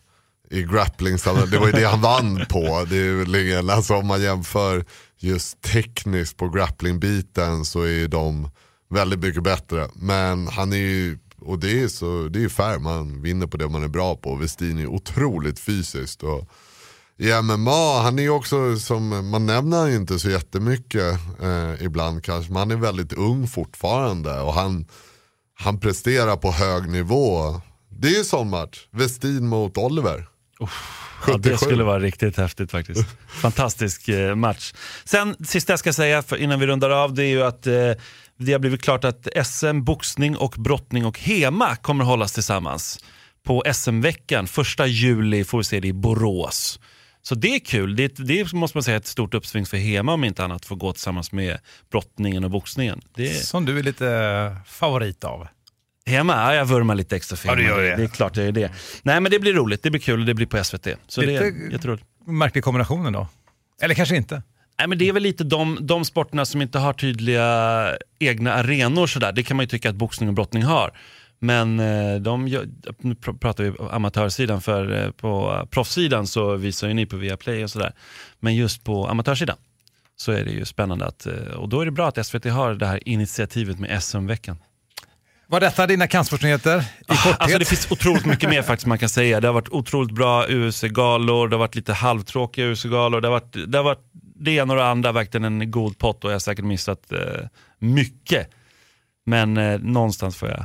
A: i grappling, det var ju det han vann på. Det är alltså, om man jämför just tekniskt på grapplingbiten så är ju de väldigt mycket bättre. Men han är ju, och det är, så, det är ju fair, man vinner på det man är bra på. Westin är otroligt fysiskt. Och, i MMA, han är ju också, som, man nämner han ju inte så jättemycket eh, ibland kanske, men han är väldigt ung fortfarande och han, han presterar på hög nivå. Det är ju sån match, Westin mot Oliver.
B: Ja,
A: 77.
B: det skulle vara riktigt häftigt faktiskt. Fantastisk eh, match. Sen, sista jag ska säga för, innan vi rundar av, det är ju att eh, det har blivit klart att SM, boxning och brottning och HEMA kommer hållas tillsammans på SM-veckan. Första juli får vi se det i Borås. Så det är kul. Det, det måste man säga är ett stort uppsving för HEMA om inte annat, få gå tillsammans med brottningen och boxningen. Det
C: Som du är lite favorit av.
B: HEMA, ja, jag vurmar lite extra för
C: Ja,
B: HEMA.
C: gör det.
B: det är klart jag gör det. Nej men det blir roligt, det blir kul och det blir på SVT. Så det
C: Lite-
B: är jätteroligt.
C: Märklig kombinationen då. Eller kanske inte.
B: Nej, men det är väl lite de, de sporterna som inte har tydliga egna arenor sådär. Det kan man ju tycka att boxning och brottning har. Men eh, de, nu pr- pratar vi amatörsidan, för eh, på proffssidan så visar ju ni på Viaplay och sådär. Men just på amatörsidan så är det ju spännande att, eh, och då är det bra att SVT har det här initiativet med SM-veckan.
C: Var detta dina kampsportsnyheter i korthet?
B: Alltså det finns otroligt mycket mer faktiskt man kan säga. Det har varit otroligt bra UFC-galor, det har varit lite halvtråkiga UFC-galor, det har varit det, har varit det ena och det andra, verkligen en god pott och jag har säkert missat eh, mycket. Men eh, någonstans får jag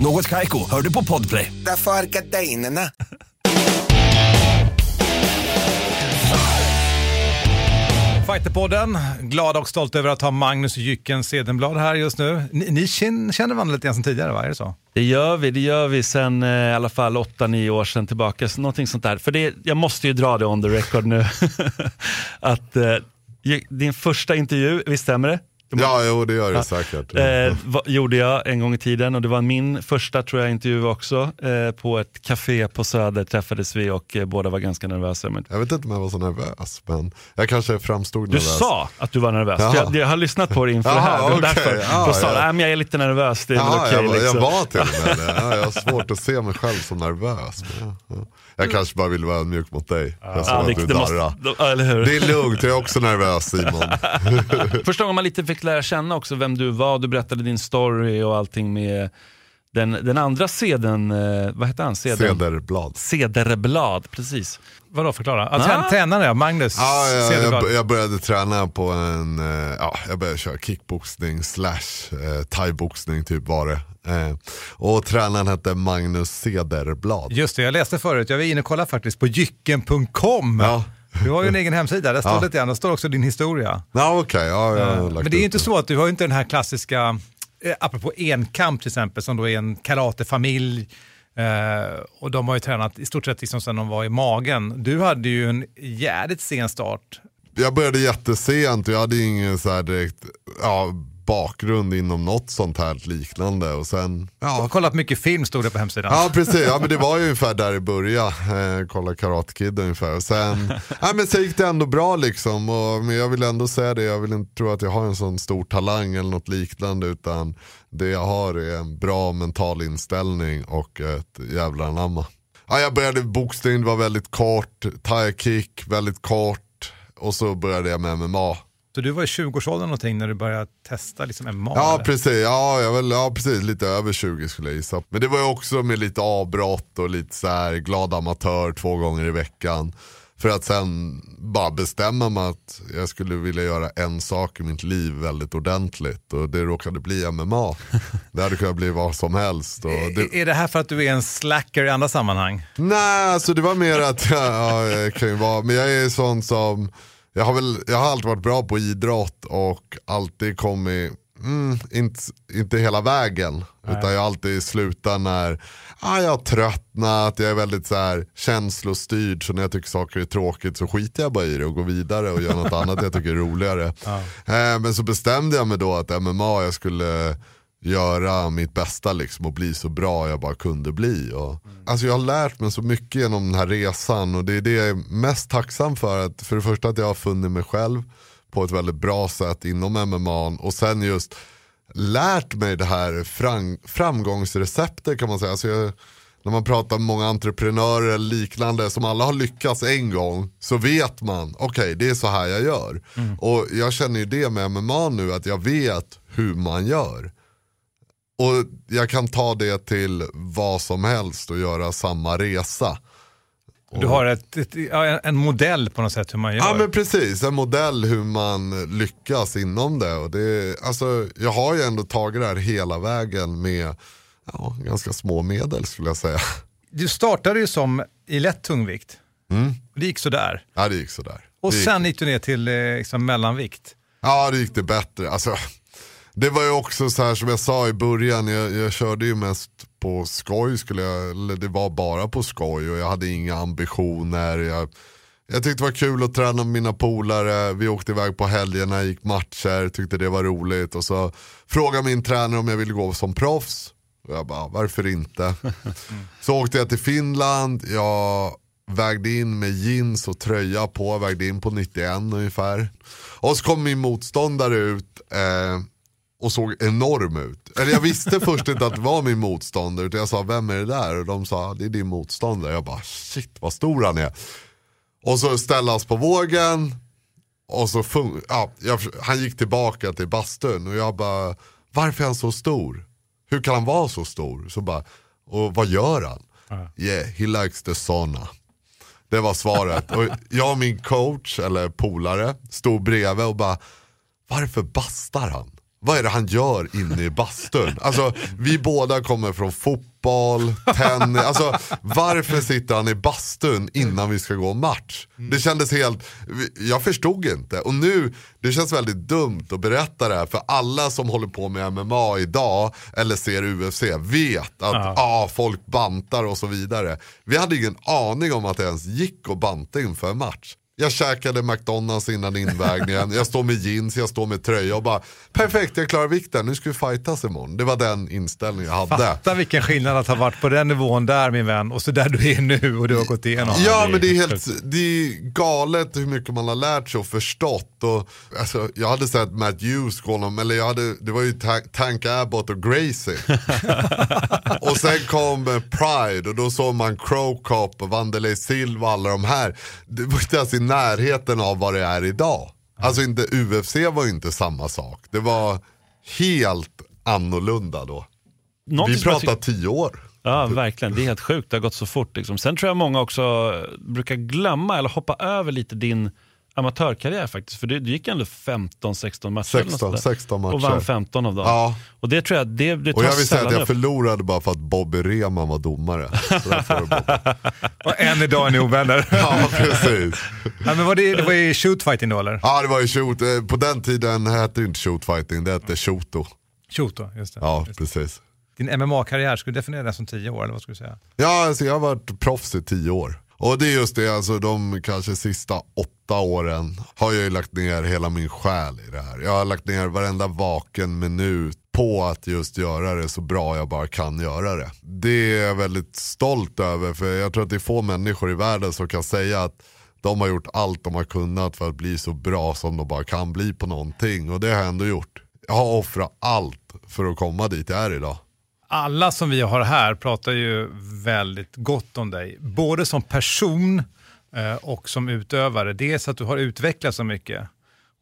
G: Något Kaiko, hör du på Podplay.
H: Därför är
C: Fighterpodden, glada och stolta över att ha Magnus Jycken Cedenblad här just nu. Ni, ni känner, varandra lite grann sedan tidigare, va? Är det så?
B: Det gör vi, det gör vi sen eh, i alla fall 8-9 år sedan tillbaka. Så någonting sånt där. För det, jag måste ju dra det on the record nu. [laughs] att eh, din första intervju, visst stämmer det?
A: Ja, jo det gör det säkert.
B: Eh, va, gjorde jag en gång i tiden och det var min första tror jag intervju också. Eh, på ett café på Söder träffades vi och eh, båda var ganska nervösa. Men
A: Jag vet inte om jag var så nervös, men jag kanske framstod
B: du
A: nervös.
B: sa att du var nervös.
A: Jaha.
B: Jag, jag har lyssnat på det inför det
A: Jaha,
B: här. Det var
A: okej.
B: därför.
A: Ja,
B: Då sa du,
A: ja.
B: "Nej, men jag är lite nervös, det är väl
A: Ja,
B: okej.
A: jag, var-
B: liksom.
A: jag var till och med [laughs] det. Ja, jag har svårt att se mig själv som nervös. Men, ja, ja. Jag kanske bara ville vara ödmjuk mot dig. Jag såg
B: Ja,
A: att
B: det,
A: du
B: det måste,
A: darrade.
B: ja?
A: Det är lugnt, jag är också nervös Simon. [laughs]
B: Första gången man lite fick lära känna också vem du var, du berättade din story och allting med den, den andra seden, eh, vad hette han? Seden?
A: Cederblad.
B: Cederblad, precis.
C: Vadå, förklara? Ja,
B: Ah.
C: trän- Tränare, ja, Magnus
A: Ja, jag,
C: Cederblad.
A: jag, jag började träna på en, eh, ja, jag började köra kickboxning slash eh, thaiboxning typ var det. Eh, och tränaren hette Magnus Cederblad.
C: Just det, jag läste förut, jag var inne och kollade faktiskt på jycken.com.
A: Ja.
C: Du har ju en egen hemsida, där står
A: Ja.
C: lite grann, där står också din historia.
A: Ja okej, ja, jag
C: Men det är ju inte så att du har inte den här klassiska, eh, apropå enkamp till exempel, som då är en karatefamilj. Eh, och de har ju tränat i stort sett liksom sedan de var i magen. Du hade ju en jävligt sen start.
A: Jag började jättesent och jag hade ingen så här direkt ja, bakgrund inom något sånt här liknande. Och sen,
C: Jag har
A: ja,
C: kollat mycket film, stod det på hemsidan.
A: Ja precis, ja, men det var ju ungefär där det började. Eh, kolla Karate Kid ungefär. Och sen, [laughs] ja, men sen gick det ändå bra liksom. Och, men jag vill ändå säga det, jag vill inte tro att jag har en sån stor talang eller något liknande. Utan det jag har är en bra mental inställning och ett jävla anamma. Ja, jag började boxning, det var väldigt kort. Thai kick, väldigt kort. Och så började jag med MMA.
C: Så du var i 20-årsåldern någonting när du började testa liksom MMA?
A: Ja
C: eller?
A: precis, ja, jag väl, ja precis, lite över 20 skulle jag gissa. Men det var ju också med lite avbrott och lite så här glad amatör två gånger i veckan. För att sen bara bestämma mig att jag skulle vilja göra en sak i mitt liv väldigt ordentligt. Och det råkade bli MMA. [laughs] Det hade kunnat bli vad som helst. Det,
C: Är det här för att du är en slacker i andra sammanhang?
A: Nej, alltså det var mer att jag, ja, jag kan ju vara, men jag är sån som, jag har, väl, jag har alltid varit bra på idrott och alltid kommit, mm, inte, inte hela vägen. Utan jag har alltid slutat när ah, jag har tröttnat, jag är väldigt så här, känslostyrd. Så när jag tycker saker är tråkigt så skiter jag bara i det och går vidare och gör något [laughs] annat jag tycker är roligare. Eh, men så bestämde jag mig då att MMA jag skulle göra mitt bästa liksom och bli så bra jag bara kunde bli. Och, Alltså jag har lärt mig så mycket genom den här resan och det är det jag är mest tacksam för. Att, för det första att jag har funnit mig själv på ett väldigt bra sätt inom MMA och sen just lärt mig det här fram, framgångsreceptet kan man säga. Alltså jag, när man pratar med många entreprenörer eller liknande som alla har lyckats en gång så vet man, okej det är så här jag gör. Och jag känner ju det med MMA nu att jag vet hur man gör. Och jag kan ta det till vad som helst och göra samma resa.
C: Du har ett, ett, en- modell på något sätt hur man gör.
A: Ja men precis, en modell hur man lyckas inom det. Och det alltså, jag har ju ändå tagit det här hela vägen med ja, ganska små medel skulle jag säga.
C: Du startade ju som i lätt tungvikt. Det gick sådär.
A: Ja det gick sådär.
C: Och
A: det gick,
C: sen gick du ner till eh, liksom, mellanvikt.
A: Ja det gick det bättre. Alltså, det var ju också så här som jag sa i början, jag, jag körde ju mest på skoj, skulle jag, eller det var bara på skoj och jag hade inga ambitioner. Jag, jag tyckte det var kul att träna med mina polare, vi åkte iväg på helgerna, gick matcher, tyckte det var roligt. Och så frågade min tränare om jag ville gå som proffs. Och jag bara, varför inte? [laughs] Så åkte jag till Finland, jag vägde in med jeans och tröja på, vägde in på 91 ungefär. Och så kom min motståndare ut eh, och såg enorm ut. Eller jag visste först inte att det var min motståndare, utan jag sa vem är det där? Och de sa det är din motståndare. Jag bara shit vad stor han är. Och så ställde han på vågen och så fun- ja, jag, han gick tillbaka till bastun och jag bara varför är han så stor? Hur kan han vara så stor? Så bara, och vad gör han? Yeah, he likes the sauna. Det var svaret. Och jag och min coach, eller polare, stod bredvid och bara, varför bastar han? Vad är det han gör inne i bastun? Alltså, vi båda kommer från fotboll, tennis. Alltså, varför sitter han i bastun innan vi ska gå match? Det kändes helt, jag förstod inte. Och nu, det känns väldigt dumt att berätta det här. För alla som håller på med MMA idag, eller ser UFC, vet att
B: Ja.
A: ah, folk bantar och så vidare. Vi hade ingen aning om att det ens gick att banta inför en match. Jag käkade McDonalds innan invägningen, jag står med jeans, jag står med tröja och bara perfekt jag klarar vikten, nu ska vi fightas imorgon. Det var den inställningen jag hade.
C: Fatta vilken skillnad att ha varit på den nivån där min vän och så där du är nu och du har gått igenom.
A: Ja
B: det
A: men det är,
B: helt
A: det är galet hur mycket man har lärt sig och förstått. Och, alltså, jag hade sett Matt Hughes gå honom, eller jag hade, det var ju Ta- Tank Abbott och Gracie. [laughs] och sen kom eh, Pride och då såg man Crow Cop och Wanderlei Silva och alla de här. Det var inte ens närheten av vad det är idag. Alltså inte, UFC var ju inte samma sak. Det var helt annorlunda då.
B: Någonting
A: Vi pratar tio år.
B: Ja, verkligen. Det är helt sjukt. Det har gått så fort. Liksom. Sen tror jag många också brukar glömma eller hoppa över lite din amatörkarriär faktiskt. För du, du gick ändå 15-16 matcher. eller något
A: 16,
B: sånt där.
A: 16 matcher.
B: Och vann 15 av dem.
A: Ja.
B: Och det tror jag, det, det
A: Och jag vill säga att jag
B: upp.
A: förlorade bara för att Bobby Rehman var domare. Det. [laughs]
C: Och än idag är ni ovänner. [laughs]
A: ja, precis.
C: ja, men var det, det var ju shootfighting då eller?
A: Ja, det var ju shoot. eh, På den tiden hette det inte shootfighting, det hette shoto.
C: Shoot då, just det.
A: Ja,
C: Just det.
A: precis.
C: Din MMA-karriär, skulle du definiera den som tio år eller vad skulle du säga?
A: Ja, alltså jag har varit proffs i tio år. Och det är just det, alltså de kanske sista åtta åren har jag ju lagt ner hela min själ i det här. Jag har lagt ner varenda vaken minut på att just göra det så bra jag bara kan göra det. Det är jag väldigt stolt över för jag tror att det är få människor i världen som kan säga att de har gjort allt de har kunnat för att bli så bra som de bara kan bli på någonting. Och det har jag ändå gjort. Jag har offrat allt för att komma dit jag är idag.
C: Alla som vi har här pratar ju väldigt gott om dig, både som person eh, och som utövare. Dels att du har utvecklats så mycket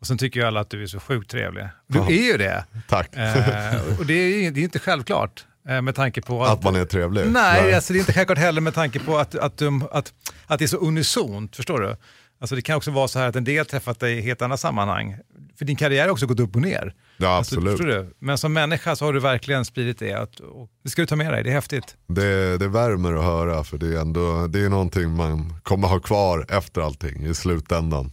C: och sen tycker ju alla att du är så sjukt trevlig. Du är ju det.
A: Tack.
C: Eh, och det är ju det är inte självklart eh, med tanke på att...
A: Att man är trevlig?
C: Nej, Alltså, det är inte självklart heller med tanke på att, att, att, att det är så unisont, förstår du? Alltså, det kan också vara så här att en del träffat dig i helt andra sammanhang. För din karriär har också gått upp och ner.
A: Ja,
C: Alltså,
A: absolut.
C: du? Men som människa så har du verkligen spridit det. Att, och det ska du ta med dig, det är häftigt.
A: Det, det värmer att höra för det är ändå det är någonting man kommer ha kvar efter allting i slutändan.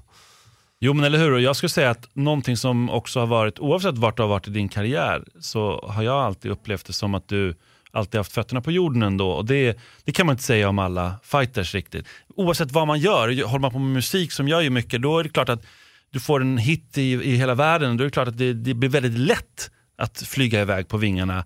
B: Jo men eller hur, och jag skulle säga att någonting som också har varit, oavsett vart du har varit i din karriär, så har jag alltid upplevt det som att du alltid haft fötterna på jorden ändå. Och det, det kan man inte säga om alla fighters riktigt. Oavsett vad man gör, håller man på med musik som jag gör mycket, då är det klart att du får en hit i, i hela världen. Då är det klart att det, det blir väldigt lätt att flyga iväg på vingarna.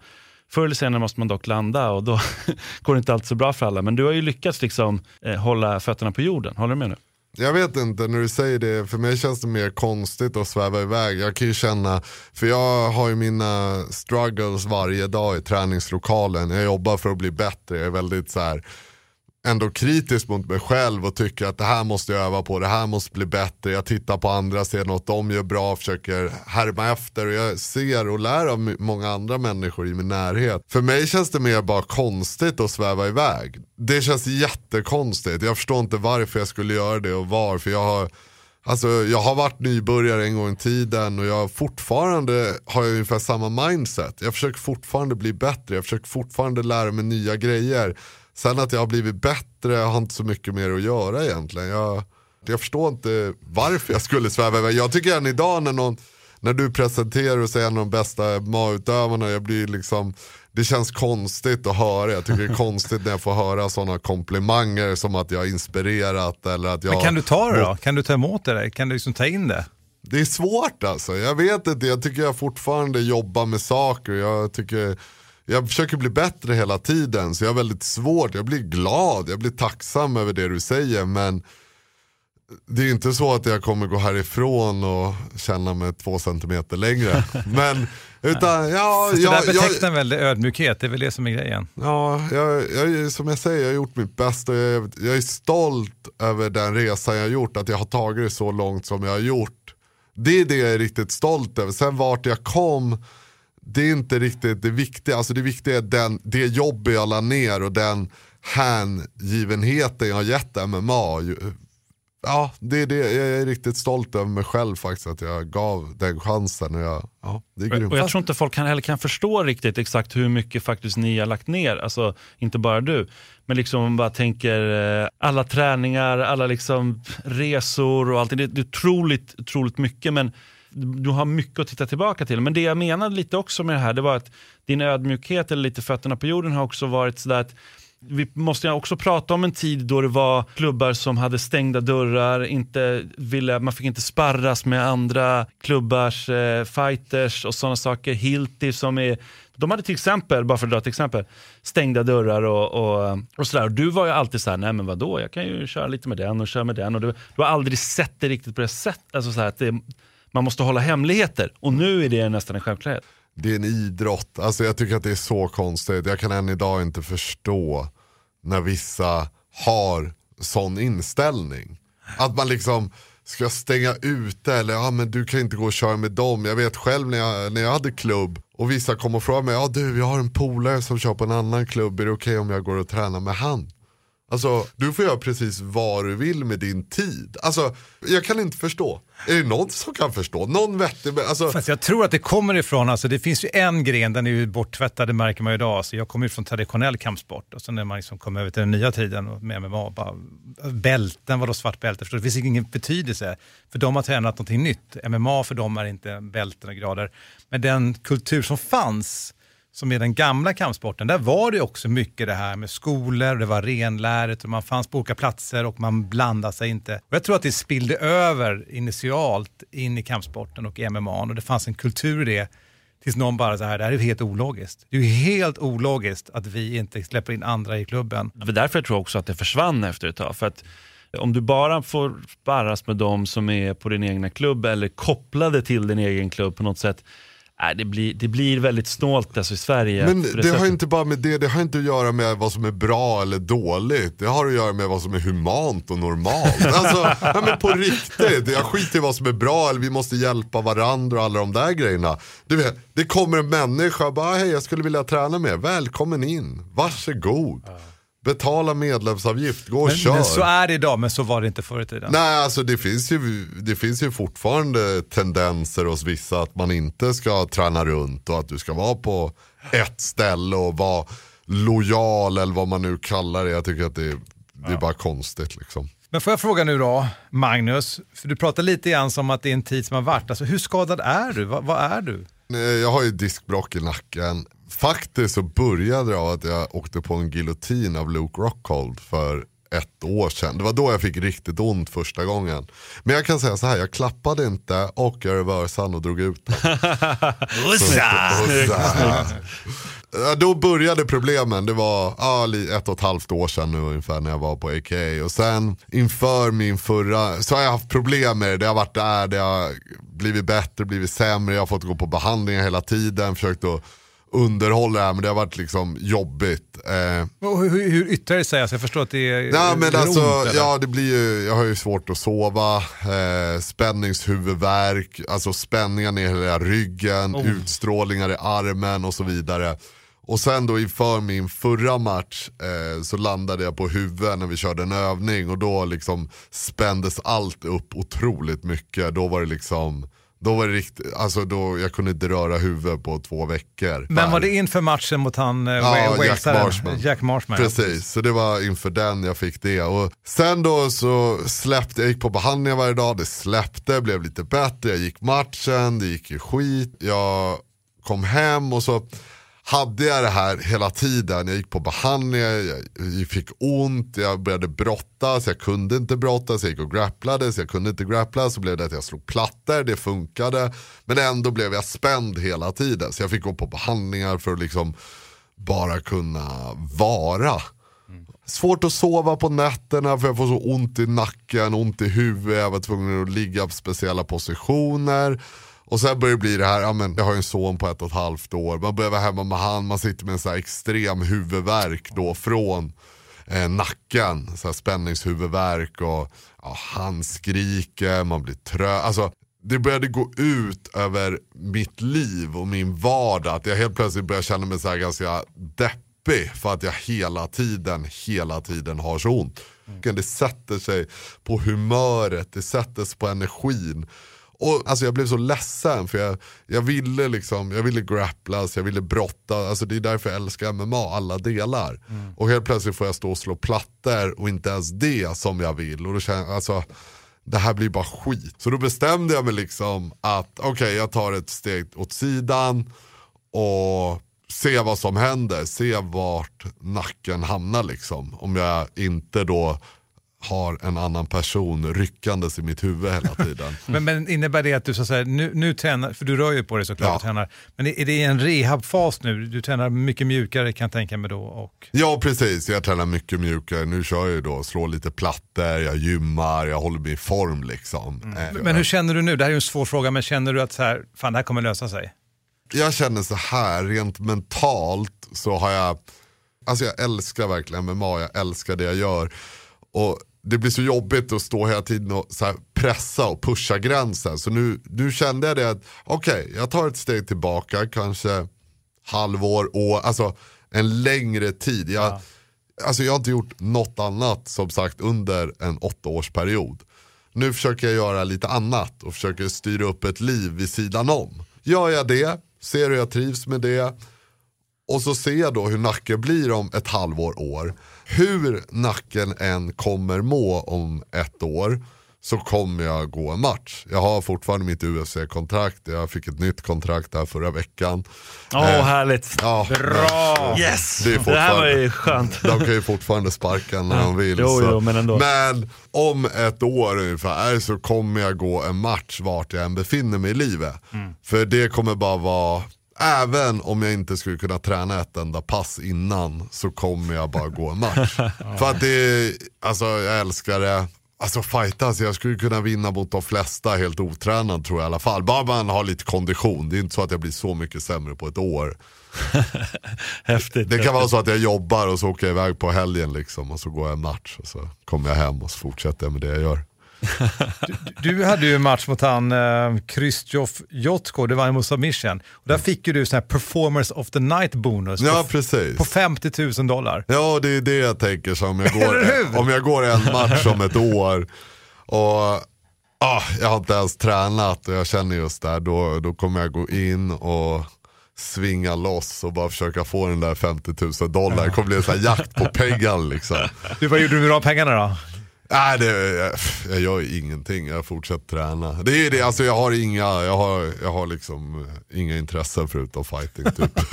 B: Förr eller senare måste man dock landa och då [laughs] går det inte alltid så bra för alla. Men du har ju lyckats liksom, eh, hålla fötterna på jorden. Håller du med nu?
A: Jag vet inte, när du säger det, för mig känns det mer konstigt att sväva iväg. Jag kan ju känna, för jag har ju mina struggles varje dag i träningslokalen. Jag jobbar för att bli bättre, jag är väldigt så här ändå kritisk mot mig själv och tycker att det här måste jag öva på, det här måste bli bättre. Jag tittar på andra, ser något de gör bra, försöker härma efter och jag ser och lär av många andra människor i min närhet. För mig känns det mer bara konstigt att sväva iväg. Det känns jättekonstigt, jag förstår inte varför jag skulle göra det och varför. Jag har Alltså jag har varit nybörjare en gång i tiden och jag fortfarande har jag ungefär samma mindset. Jag försöker fortfarande bli bättre, jag försöker fortfarande lära mig nya grejer. Sen att jag har blivit bättre har inte så mycket mer att göra egentligen. Jag, jag förstår inte varför jag skulle sväva iväg. Jag tycker än idag när, någon, när du presenterar och säger en av de bästa MA-utövarna, jag blir liksom det känns konstigt att höra, jag tycker det är konstigt när jag får höra sådana komplimanger som att jag har inspirerat eller att jag
C: Men kan du ta det då? Kan du ta emot det? Kan du liksom ta in det?
A: det är svårt alltså. Jag vet inte, jag tycker jag fortfarande jobbar med saker. Jag, tycker, jag försöker bli bättre hela tiden. Så jag har väldigt svårt, jag blir glad, jag blir tacksam över det du säger. Men det är inte så att jag kommer gå härifrån och känna mig två centimeter längre. [laughs] Men, utan, ja, jag,
C: det där
A: jag,
C: betecknar väl ödmjukhet, det är väl det som är grejen.
A: Ja, jag, jag, som jag säger, jag har gjort mitt bästa och jag, är- jag är stolt över den resan jag har gjort, att jag har tagit det så långt som jag har gjort. Det är det jag är riktigt stolt över. Sen vart jag kom, det är inte riktigt det viktiga. Alltså det viktiga är den, det jobb jag la ner och den hängivenheten jag har gett MMA. Ja, det är det. Jag är riktigt stolt över mig själv faktiskt att jag gav den chansen. Och jag, ja, det är grymt.
B: Och jag tror inte folk kan, heller kan förstå riktigt exakt hur mycket faktiskt ni har lagt ner. Alltså inte bara du. Men liksom bara tänker eh, alla träningar, alla liksom resor och allt. Det, det är otroligt, otroligt mycket. Men du har mycket att titta tillbaka till. Men det jag menade lite också med det här, det var att din ödmjukhet eller lite fötterna på jorden har också varit sådär att vi måste också prata om en tid då det var klubbar som hade stängda dörrar, inte ville, man fick inte sparras med andra klubbars eh, fighters och sådana saker. Hilti som är, de hade till exempel, bara för att dra ett exempel, stängda dörrar och, och, och sådär. Och du var ju alltid såhär, nej men vadå, jag kan ju köra lite med den och köra med den. Och du, du har aldrig sett det riktigt på det sättet, alltså att det, man måste hålla hemligheter. Och nu är det nästan en självklarhet.
A: Det är en idrott. Alltså jag tycker att det är så konstigt. Jag kan än idag inte förstå när vissa har sån inställning. Att man liksom ska stänga ute eller ja men du kan inte gå och köra med dem. Jag vet själv när jag, när jag hade klubb och vissa kom och frågade mig, ja du jag har en polare som kör på en annan klubb, är det okej om jag går och tränar med han? Alltså du får göra precis vad du vill med din tid. Alltså jag kan inte förstå. Är det någon som kan förstå? Någon vettig, alltså,
C: Fast jag tror att det kommer ifrån, alltså det finns ju en gren, den är ju borttvättad, det märker man ju idag. Alltså jag kommer ju från traditionell kampsport och sen när man liksom kom över till den nya tiden och med MMA, bara, bälten, vadå svart bälte? Förstår? Det finns ingen betydelse. För de har tränat någonting nytt. MMA för dem är inte bälten och grader. Men den kultur som fanns, som är den gamla kampsporten, där var det också mycket det här med skolor, det var renläret och man fanns på olika platser och man blandade sig inte. Och jag tror att det spillde över initialt in i kampsporten och i MMA och det fanns en kultur i det tills någon bara så här, det här är helt ologiskt. Det är ju helt ologiskt att vi inte släpper in andra i klubben.
B: Det är därför jag tror också att det försvann efter ett tag. För att om du bara får sparras med de som är på din egna klubb eller kopplade till din egen klubb på något sätt, Nej, det, blir, det blir väldigt snålt alltså, i Sverige.
A: Men det, har inte bara med det, det har inte att göra med vad som är bra eller dåligt. Det har att göra med vad som är humant och normalt. [laughs] Alltså, ja, men på riktigt, jag skiter i vad som är bra eller vi måste hjälpa varandra och alla de där grejerna. Du vet, det kommer en människa och bara, hej jag skulle vilja träna med Välkommen in, varsågod. Betala medlemsavgift, gå och
C: Men,
A: kör.
C: men så är det idag, men så var det inte förr i tiden.
A: Nej, alltså det finns, ju, det finns ju fortfarande tendenser hos vissa att man inte ska träna runt och att du ska vara på ett ställe och vara lojal eller vad man nu kallar det. Jag tycker att det, det är bara konstigt liksom.
C: Men får jag fråga nu då, Magnus, för du pratar lite grann som att det är en tid som har varit. Alltså, hur skadad är du? Va, vad är du?
A: Jag har ju diskbråck i nacken. Faktiskt så började det av att jag åkte på en giljotin av Luke Rockhold för ett år sedan. Det var då jag fick riktigt ont första gången. Men jag kan säga så här, jag klappade inte och jag reversade och drog ut den. [laughs] Ja, Då började problemen, det var ja, ett och ett halvt år sedan nu ungefär när jag var på AKA. Och sen inför min förra, så har jag haft problem med det. Det har varit där, det har blivit bättre, blivit sämre. Jag har fått gå på behandlingar hela tiden, försökt att underhålla det här men det har varit liksom jobbigt. Eh,
C: hur, hur, hur yttrar det sig? Alltså, jag förstår att det är
A: Nej men alltså,
C: ont,
A: ja det blir ju, jag har ju svårt att sova, eh, spänningshuvudvärk, alltså spänningar i hela ryggen,
C: Oh.
A: utstrålningar i armen och så vidare. Och sen då inför min förra match eh, så landade jag på huvudet när vi körde en övning och då liksom spändes allt upp otroligt mycket. Då var det liksom, då var det riktigt, alltså då, jag kunde inte röra huvudet på två veckor.
C: Men var det inför matchen mot han eh,
A: Ja, Jack? Marshman.
C: Jack Marshman.
A: Precis, så det var inför den jag fick det. Och sen då så släppte, jag gick på behandlingar varje dag, det släppte, blev lite bättre, jag gick matchen, det gick ju skit. Jag kom hem och så hade jag det här hela tiden. Jag gick på behandlingar, jag fick ont, jag började brottas, jag kunde inte brottas, jag gick och grapplades, jag kunde inte grappla, så blev det att jag slog plattor, det funkade. Men ändå blev jag spänd hela tiden, så jag fick gå på behandlingar för att liksom bara kunna vara. Svårt att sova på nätterna för jag får så ont i nacken, ont i huvudet, jag var tvungen att ligga på speciella positioner. Och sen börjar det bli det här, ja, men jag har ju en son på ett och ett halvt år, man börjar vara hemma med han, man sitter med en så här extrem huvudvärk då från eh, nacken, så här spänningshuvudvärk och ja, han skriker, man blir trött. Alltså, det började gå ut över mitt liv och min vardag. Att jag helt plötsligt började känna mig så här ganska deppig för att jag hela tiden, hela tiden har så ont. Det sätter sig på humöret, det sätter sig på energin. Och alltså jag blev så ledsen för jag, jag ville liksom, jag ville grapplas, jag ville brotta, alltså det är därför jag älskar MMA, alla delar. Och helt plötsligt får jag stå och slå plattor och inte ens det som jag vill. Och då känner jag, alltså det här blir bara skit. Så då bestämde jag mig liksom att okej jag tar ett steg åt sidan och se vad som händer, se vart nacken hamnar liksom. Om jag inte då har en annan person ryckandes i mitt huvud hela tiden. [laughs]
C: Men, men innebär det att du så att säga, nu, nu tränar, för du rör ju på dig såklart
A: Ja.
C: och tränar, men är det en rehabfas nu? Du tränar mycket mjukare kan jag tänka mig då. Och,
A: Ja precis, jag tränar mycket mjukare. Nu kör jag ju då, slår lite plattor, jag gymmar, jag håller mig i form liksom. Eh,
C: men hur känner du nu? Det här är ju en svår fråga, men känner du att så här, fan det här kommer lösa sig?
A: jag känner så här, rent mentalt så har jag, alltså jag älskar verkligen MMA, jag älskar det jag gör. Och det blir så jobbigt att stå hela tiden och pressa och pusha gränsen. Så nu, nu kände jag det att, okej, jag tar ett steg tillbaka, kanske halvår, år, alltså en längre tid. Jag, alltså jag har inte gjort något annat som sagt under en åttaårsperiod. Nu försöker jag göra lite annat och försöker styra upp ett liv vid sidan om. Gör jag det, ser hur jag trivs med det och så ser jag då hur nacken blir om ett halvår, år. Hur nacken än kommer må om ett år så kommer jag gå en match. Jag har fortfarande mitt UFC-kontrakt, jag fick ett nytt kontrakt där förra veckan.
B: Åh,
A: Eh,
B: härligt.
A: Ja,
C: Bra!
B: Yes!
A: Det är
B: Det, här var ju skönt.
A: de kan ju fortfarande sparka när de vill.
B: Jo, jo, men ändå.
A: men om ett år ungefär så kommer jag gå en match vart jag än befinner mig i livet.
B: Mm.
A: För det kommer bara vara, även om jag inte skulle kunna träna ett enda pass innan så kommer jag bara gå en match. [laughs] För att det är, alltså jag älskar det. Alltså fightas, jag skulle kunna vinna mot de flesta helt otränad tror jag i alla fall. Bara man har lite kondition, det är inte så att jag blir så mycket sämre på ett år. [laughs]
B: Häftigt.
A: Det kan vara så att jag jobbar och så åker jag iväg på helgen liksom och så går jag en match och så kommer jag hem och så fortsätter jag med det jag gör.
C: Du hade ju en match mot han uh, Kristjof Jotko, det var en. Och där fick ju du sån här performance of the night bonus
A: Ja
C: på,
A: precis.
C: på 50 000 dollar.
A: Ja det är det jag tänker så om jag går, om jag går en match om ett år och ah, jag har inte ens tränat och jag känner just där då, då kommer jag gå in och svinga loss och bara försöka få den där 50 000 dollar. Det kommer bli en sån här jakt på pengar liksom.
C: Du, vad gjorde du med de pengarna då?
A: Nej, det, jag, jag gör ingenting, jag fortsätter träna. Det är det, alltså jag har inga, jag har, jag har liksom eh, inga intressen förutom fighting typ. [laughs]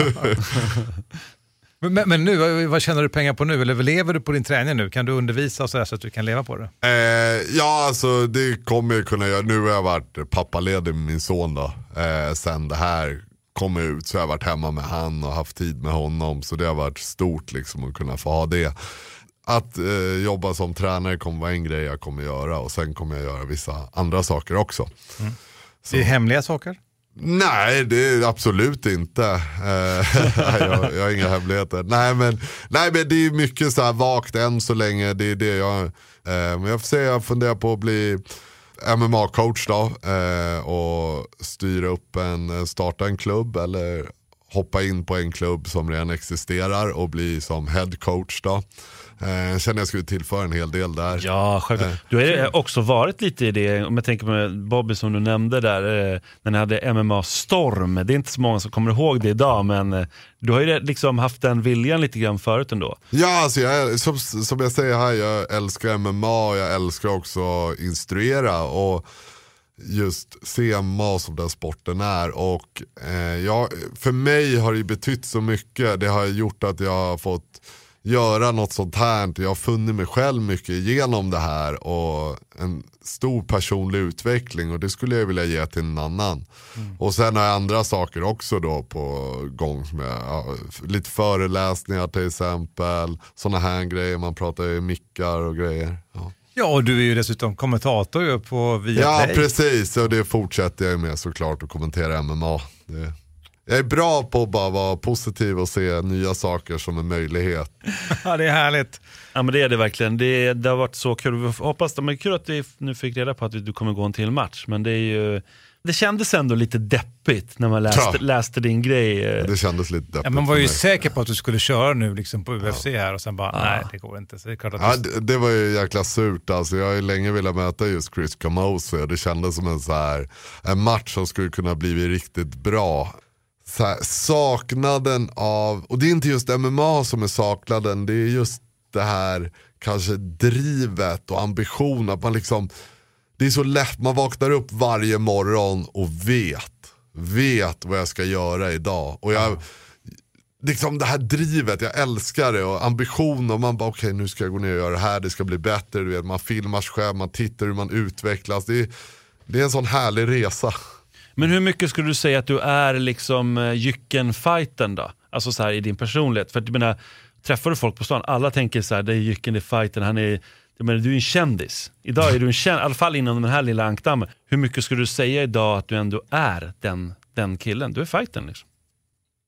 C: Men, men, nu, vad, tjänar du pengar på nu? Eller lever du på din träning nu? Kan du undervisa så, så att du kan leva på det?
A: eh, ja alltså det kommer jag kunna göra, nu har jag varit pappaledig med min son då. Eh, sen det här kom ut så har jag varit hemma med han och haft tid med honom. Så det har varit stort liksom att kunna få ha det. Att eh, jobba som tränare kommer vara en grej jag kommer göra och sen kommer jag göra vissa andra saker också.
C: Det är hemliga saker?
A: Nej, det är absolut inte. Eh, [laughs] jag, jag har inga hemligheter. Nej men, nej, men det är mycket så här vagt än så länge. Det är det jag, eh, men jag får se, jag funderar på att bli MMA-coach då. Eh, och styra upp en, starta en klubb eller hoppa in på en klubb som redan existerar och bli som head coach då. Eh, jag känner jag skulle tillföra en hel del där.
B: Ja, självklart. Du har ju också varit lite i det, om jag tänker med Bobby som du nämnde där, eh, när ni hade MMA-storm. Det är inte så många som kommer ihåg det idag, men eh, du har ju liksom haft den viljan lite grann förut ändå.
A: Ja, alltså jag, som, som jag säger här, jag älskar MMA och jag älskar också instruera. Och just se MMA som den sporten är. Och eh, jag, för mig har det betytt så mycket. Det har gjort att jag har fått göra något sånt här. Jag har funnit mig själv mycket genom det här. Och en stor personlig utveckling. Och det skulle jag vilja ge till en annan. Och sen har jag andra saker också då på gång. Som jag, ja, lite föreläsningar till exempel. Sådana här grejer. Man pratar ju mickar och grejer. Ja.
C: Ja, och du är ju dessutom kommentator på Viaplay.
A: Ja precis, och det fortsätter jag med såklart att kommentera MMA. Det, jag är bra på att bara vara positiv och se nya saker som en möjlighet. [laughs]
C: Ja, det är härligt.
B: Ja men det är det verkligen. Det, det har varit så kul. Vi hoppas, men kul att vi nu fick reda på att du kommer gå en till match. Men det är ju Det kändes ändå lite deppigt när man läste,
A: Ja.
B: läste din grej.
A: Det kändes lite deppigt
C: Ja, man var ju säker på att du skulle köra nu liksom på UFC här och sen bara, nej det går inte. Så det är klart att
A: Ja,
C: du...
A: det, det var ju jäkla surt alltså. Jag har ju länge velat möta just Chris Camose det kändes som en, så här, en match som skulle kunna bli riktigt bra. Så här, saknaden av, och det är inte just MMA som är saknaden, det är just det här kanske drivet och ambition att man liksom, det är så lätt, man vaknar upp varje morgon och vet, vet vad jag ska göra idag. Och jag, liksom det här drivet, jag älskar det och ambition och man bara okej nu ska jag gå ner och göra det här, det ska bli bättre, du vet, man filmar sig själv, man tittar hur man utvecklas. Det är, det är en sån härlig resa.
B: Men hur mycket skulle du säga att du är liksom uh, Jycken-fighten då? Alltså så här i din personlighet. För att, jag menar, träffar du folk på stan, alla tänker så här, det är Jycken, det är fighten, han är jag menar, du är en kändis. Idag är du en [laughs] kändis, i alla fall inom den här lilla ankdammen. Hur mycket skulle du säga idag att du ändå är den, den killen? Du är fighten liksom.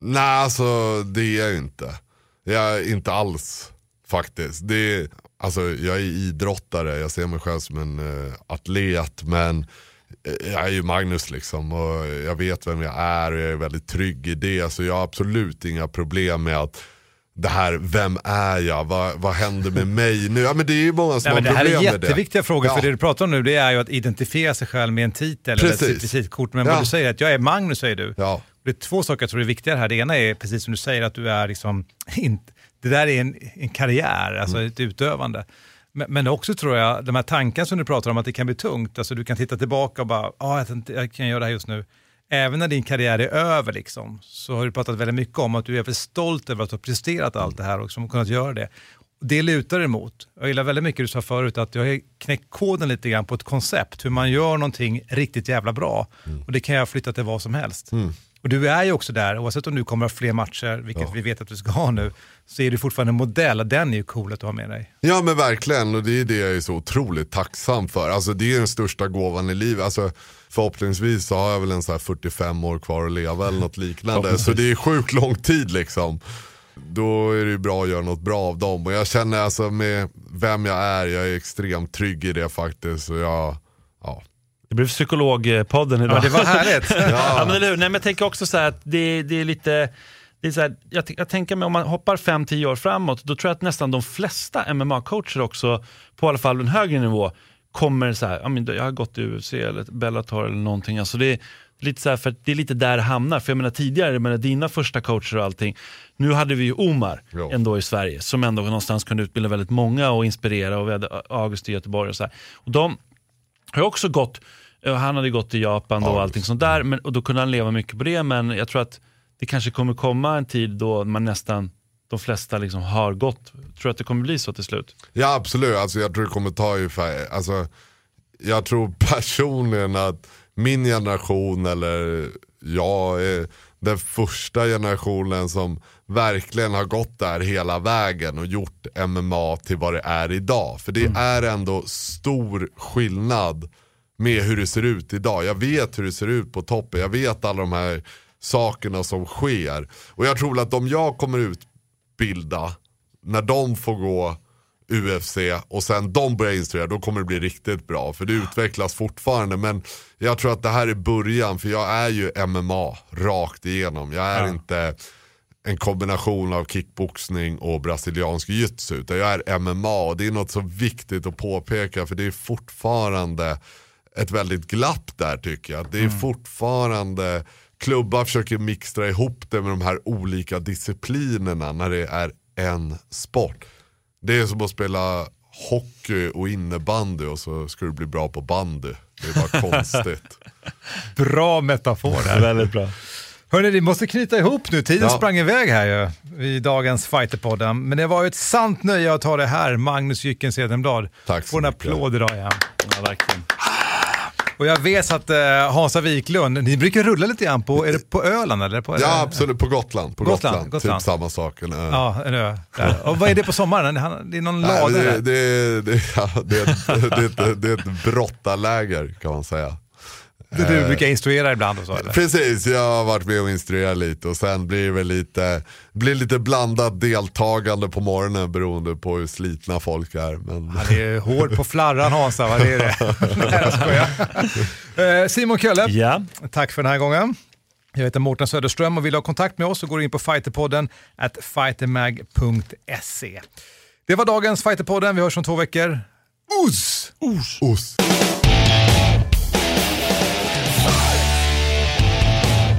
A: Nej alltså det är jag ju inte. Jag är inte alls faktiskt. Det är, alltså, jag är idrottare, jag ser mig själv som en eh, atlet men eh, jag är ju Magnus liksom och jag vet vem jag är och jag är väldigt trygg i det. Så jag har absolut inga problem med att det här, vem är jag? Vad, vad händer med mig nu? Ja men det är ju många som
C: Nej, det
A: har
C: här är
A: problem med det.
C: jätteviktiga frågor,
A: Ja.
C: för det du pratar om nu det är ju att identifiera sig själv med en titel eller
A: Precis.
C: ett visitkort. Men
A: Ja.
C: vad du säger är att jag är Magnus, säger du.
A: Ja.
C: Det är två saker jag tror är viktiga här. Det ena är, precis som du säger, att du är liksom, [laughs] det där är en, en karriär, alltså
A: Mm.
C: ett utövande. Men, också tror jag, de här tankarna som du pratar om, att det kan bli tungt. Alltså du kan titta tillbaka och bara, ja, jag, jag kan göra det här just nu. Även när din karriär är över, liksom, så har du pratat väldigt mycket om att du är för stolt över att du har presterat allt det här och som kunnat göra det. Det lutar emot. Jag gillar väldigt mycket du sa förut att jag har knäckt koden lite grann på ett koncept, hur man gör någonting riktigt jävla bra. Och det kan jag flytta till vad som helst. Och du är ju också där, oavsett om du kommer ha fler matcher, vilket vi vet att du ska ha nu, så är du fortfarande en modell den är ju cool att du har med dig.
A: Ja men verkligen och det är det jag är så otroligt tacksam för. Alltså det är den största gåvan i livet. Alltså, förhoppningsvis så har jag väl en så här 45 år kvar att leva eller något liknande. så det är sjukt lång tid liksom. Då är det ju bra att göra något bra av dem. Och jag känner alltså med vem jag är, jag är extremt trygg i det faktiskt. Och jag, ja.
B: Det blev psykologpodden idag.
C: Ja, det var härligt. [laughs]
B: Ja, men eller hur? Nej, men jag tänker också så här att det, det är lite... Det är så här, jag, jag tänker mig om man hoppar 5-10 år framåt, då tror jag att nästan de flesta MMA-coacher också, på i alla fall en högre nivå, kommer så här, ja, men jag har gått i UFC eller Bellator eller någonting. Alltså det, är lite så här, för det är lite där det hamnar. För jag menar tidigare, jag menar, dina första coacher och allting, nu hade vi ju Omar
A: Ja.
B: ändå i Sverige, som ändå någonstans kunde utbilda väldigt många och inspirera och vi hade August i Göteborg och så här. Och de har också gått, eh, han hade gått till Japan då och allting sånt där, men, och då kunde han leva mycket på det, men jag tror att det kanske kommer komma en tid då man nästan, de flesta liksom har gått. Tror du att det kommer bli så till slut?
A: Ja absolut, alltså, jag tror det kommer ta ungefär, alltså, jag tror [laughs] personligen att min generation eller jag är den första generationen som verkligen har gått där hela vägen och gjort MMA till vad det är idag. För det är ändå stor skillnad med hur det ser ut idag. Jag vet hur det ser ut på toppen, jag vet alla de här sakerna som sker. Och jag tror att de jag kommer utbilda, när de får gå UFC och sen de börjar instruera, då kommer det bli riktigt bra. För det utvecklas fortfarande. Men jag tror att det här är början, för jag är ju MMA rakt igenom. Jag är inte en kombination av kickboxning och brasiliansk jiu-jitsu. Utan jag är MMA och det är något så viktigt att påpeka för det är fortfarande ett väldigt glapp där tycker jag. Det är fortfarande, klubbar försöker mixtra ihop det med de här olika disciplinerna när det är en sport. Det är som att spela hockey och innebandy och så ska du bli bra på bandy. Det är bara konstigt. [laughs]
C: Bra metafor där.
B: Väldigt bra.
C: Hörni, vi måste knyta ihop nu. Tiden
A: Ja.
C: sprang iväg här ju i dagens Fighterpodden. Men det var ju ett sant nöje att ta det här, Magnus Jycken Cedenblad.
A: Tack så
C: Får en applåd idag igen.
B: Ja, verkligen.
C: Och jag vet att eh, Hansa Wiklund, ni brukar rulla lite grann på, är det på Öland eller? På,
A: Ja absolut, på Gotland. På
C: Gotland,
A: Gotland,
C: Gotland.
A: Typ samma sak. En ö.
C: Ja, en ö. Där. Och vad är det på sommaren? Det är någon lada
A: det, [laughs] ja, det är ett brottarläger kan man säga.
C: Du brukar instruera ibland och så eller?
A: Precis, jag har varit med och instruerat lite och sen blir det väl lite, blir lite blandat deltagande på morgonen beroende på hur slitna folk är. Men...
C: Ja, det är hård på flarran Hansa, vad det är det? [laughs] Nej. Eh, Simon Kölle,
B: Ja.
C: tack för den här gången. Jag heter Mårten Söderström och vill ha kontakt med oss så går du in på fighterpodden at fightermag.se. Det var dagens Fighterpodden, vi hörs om två veckor. Us!
A: Os.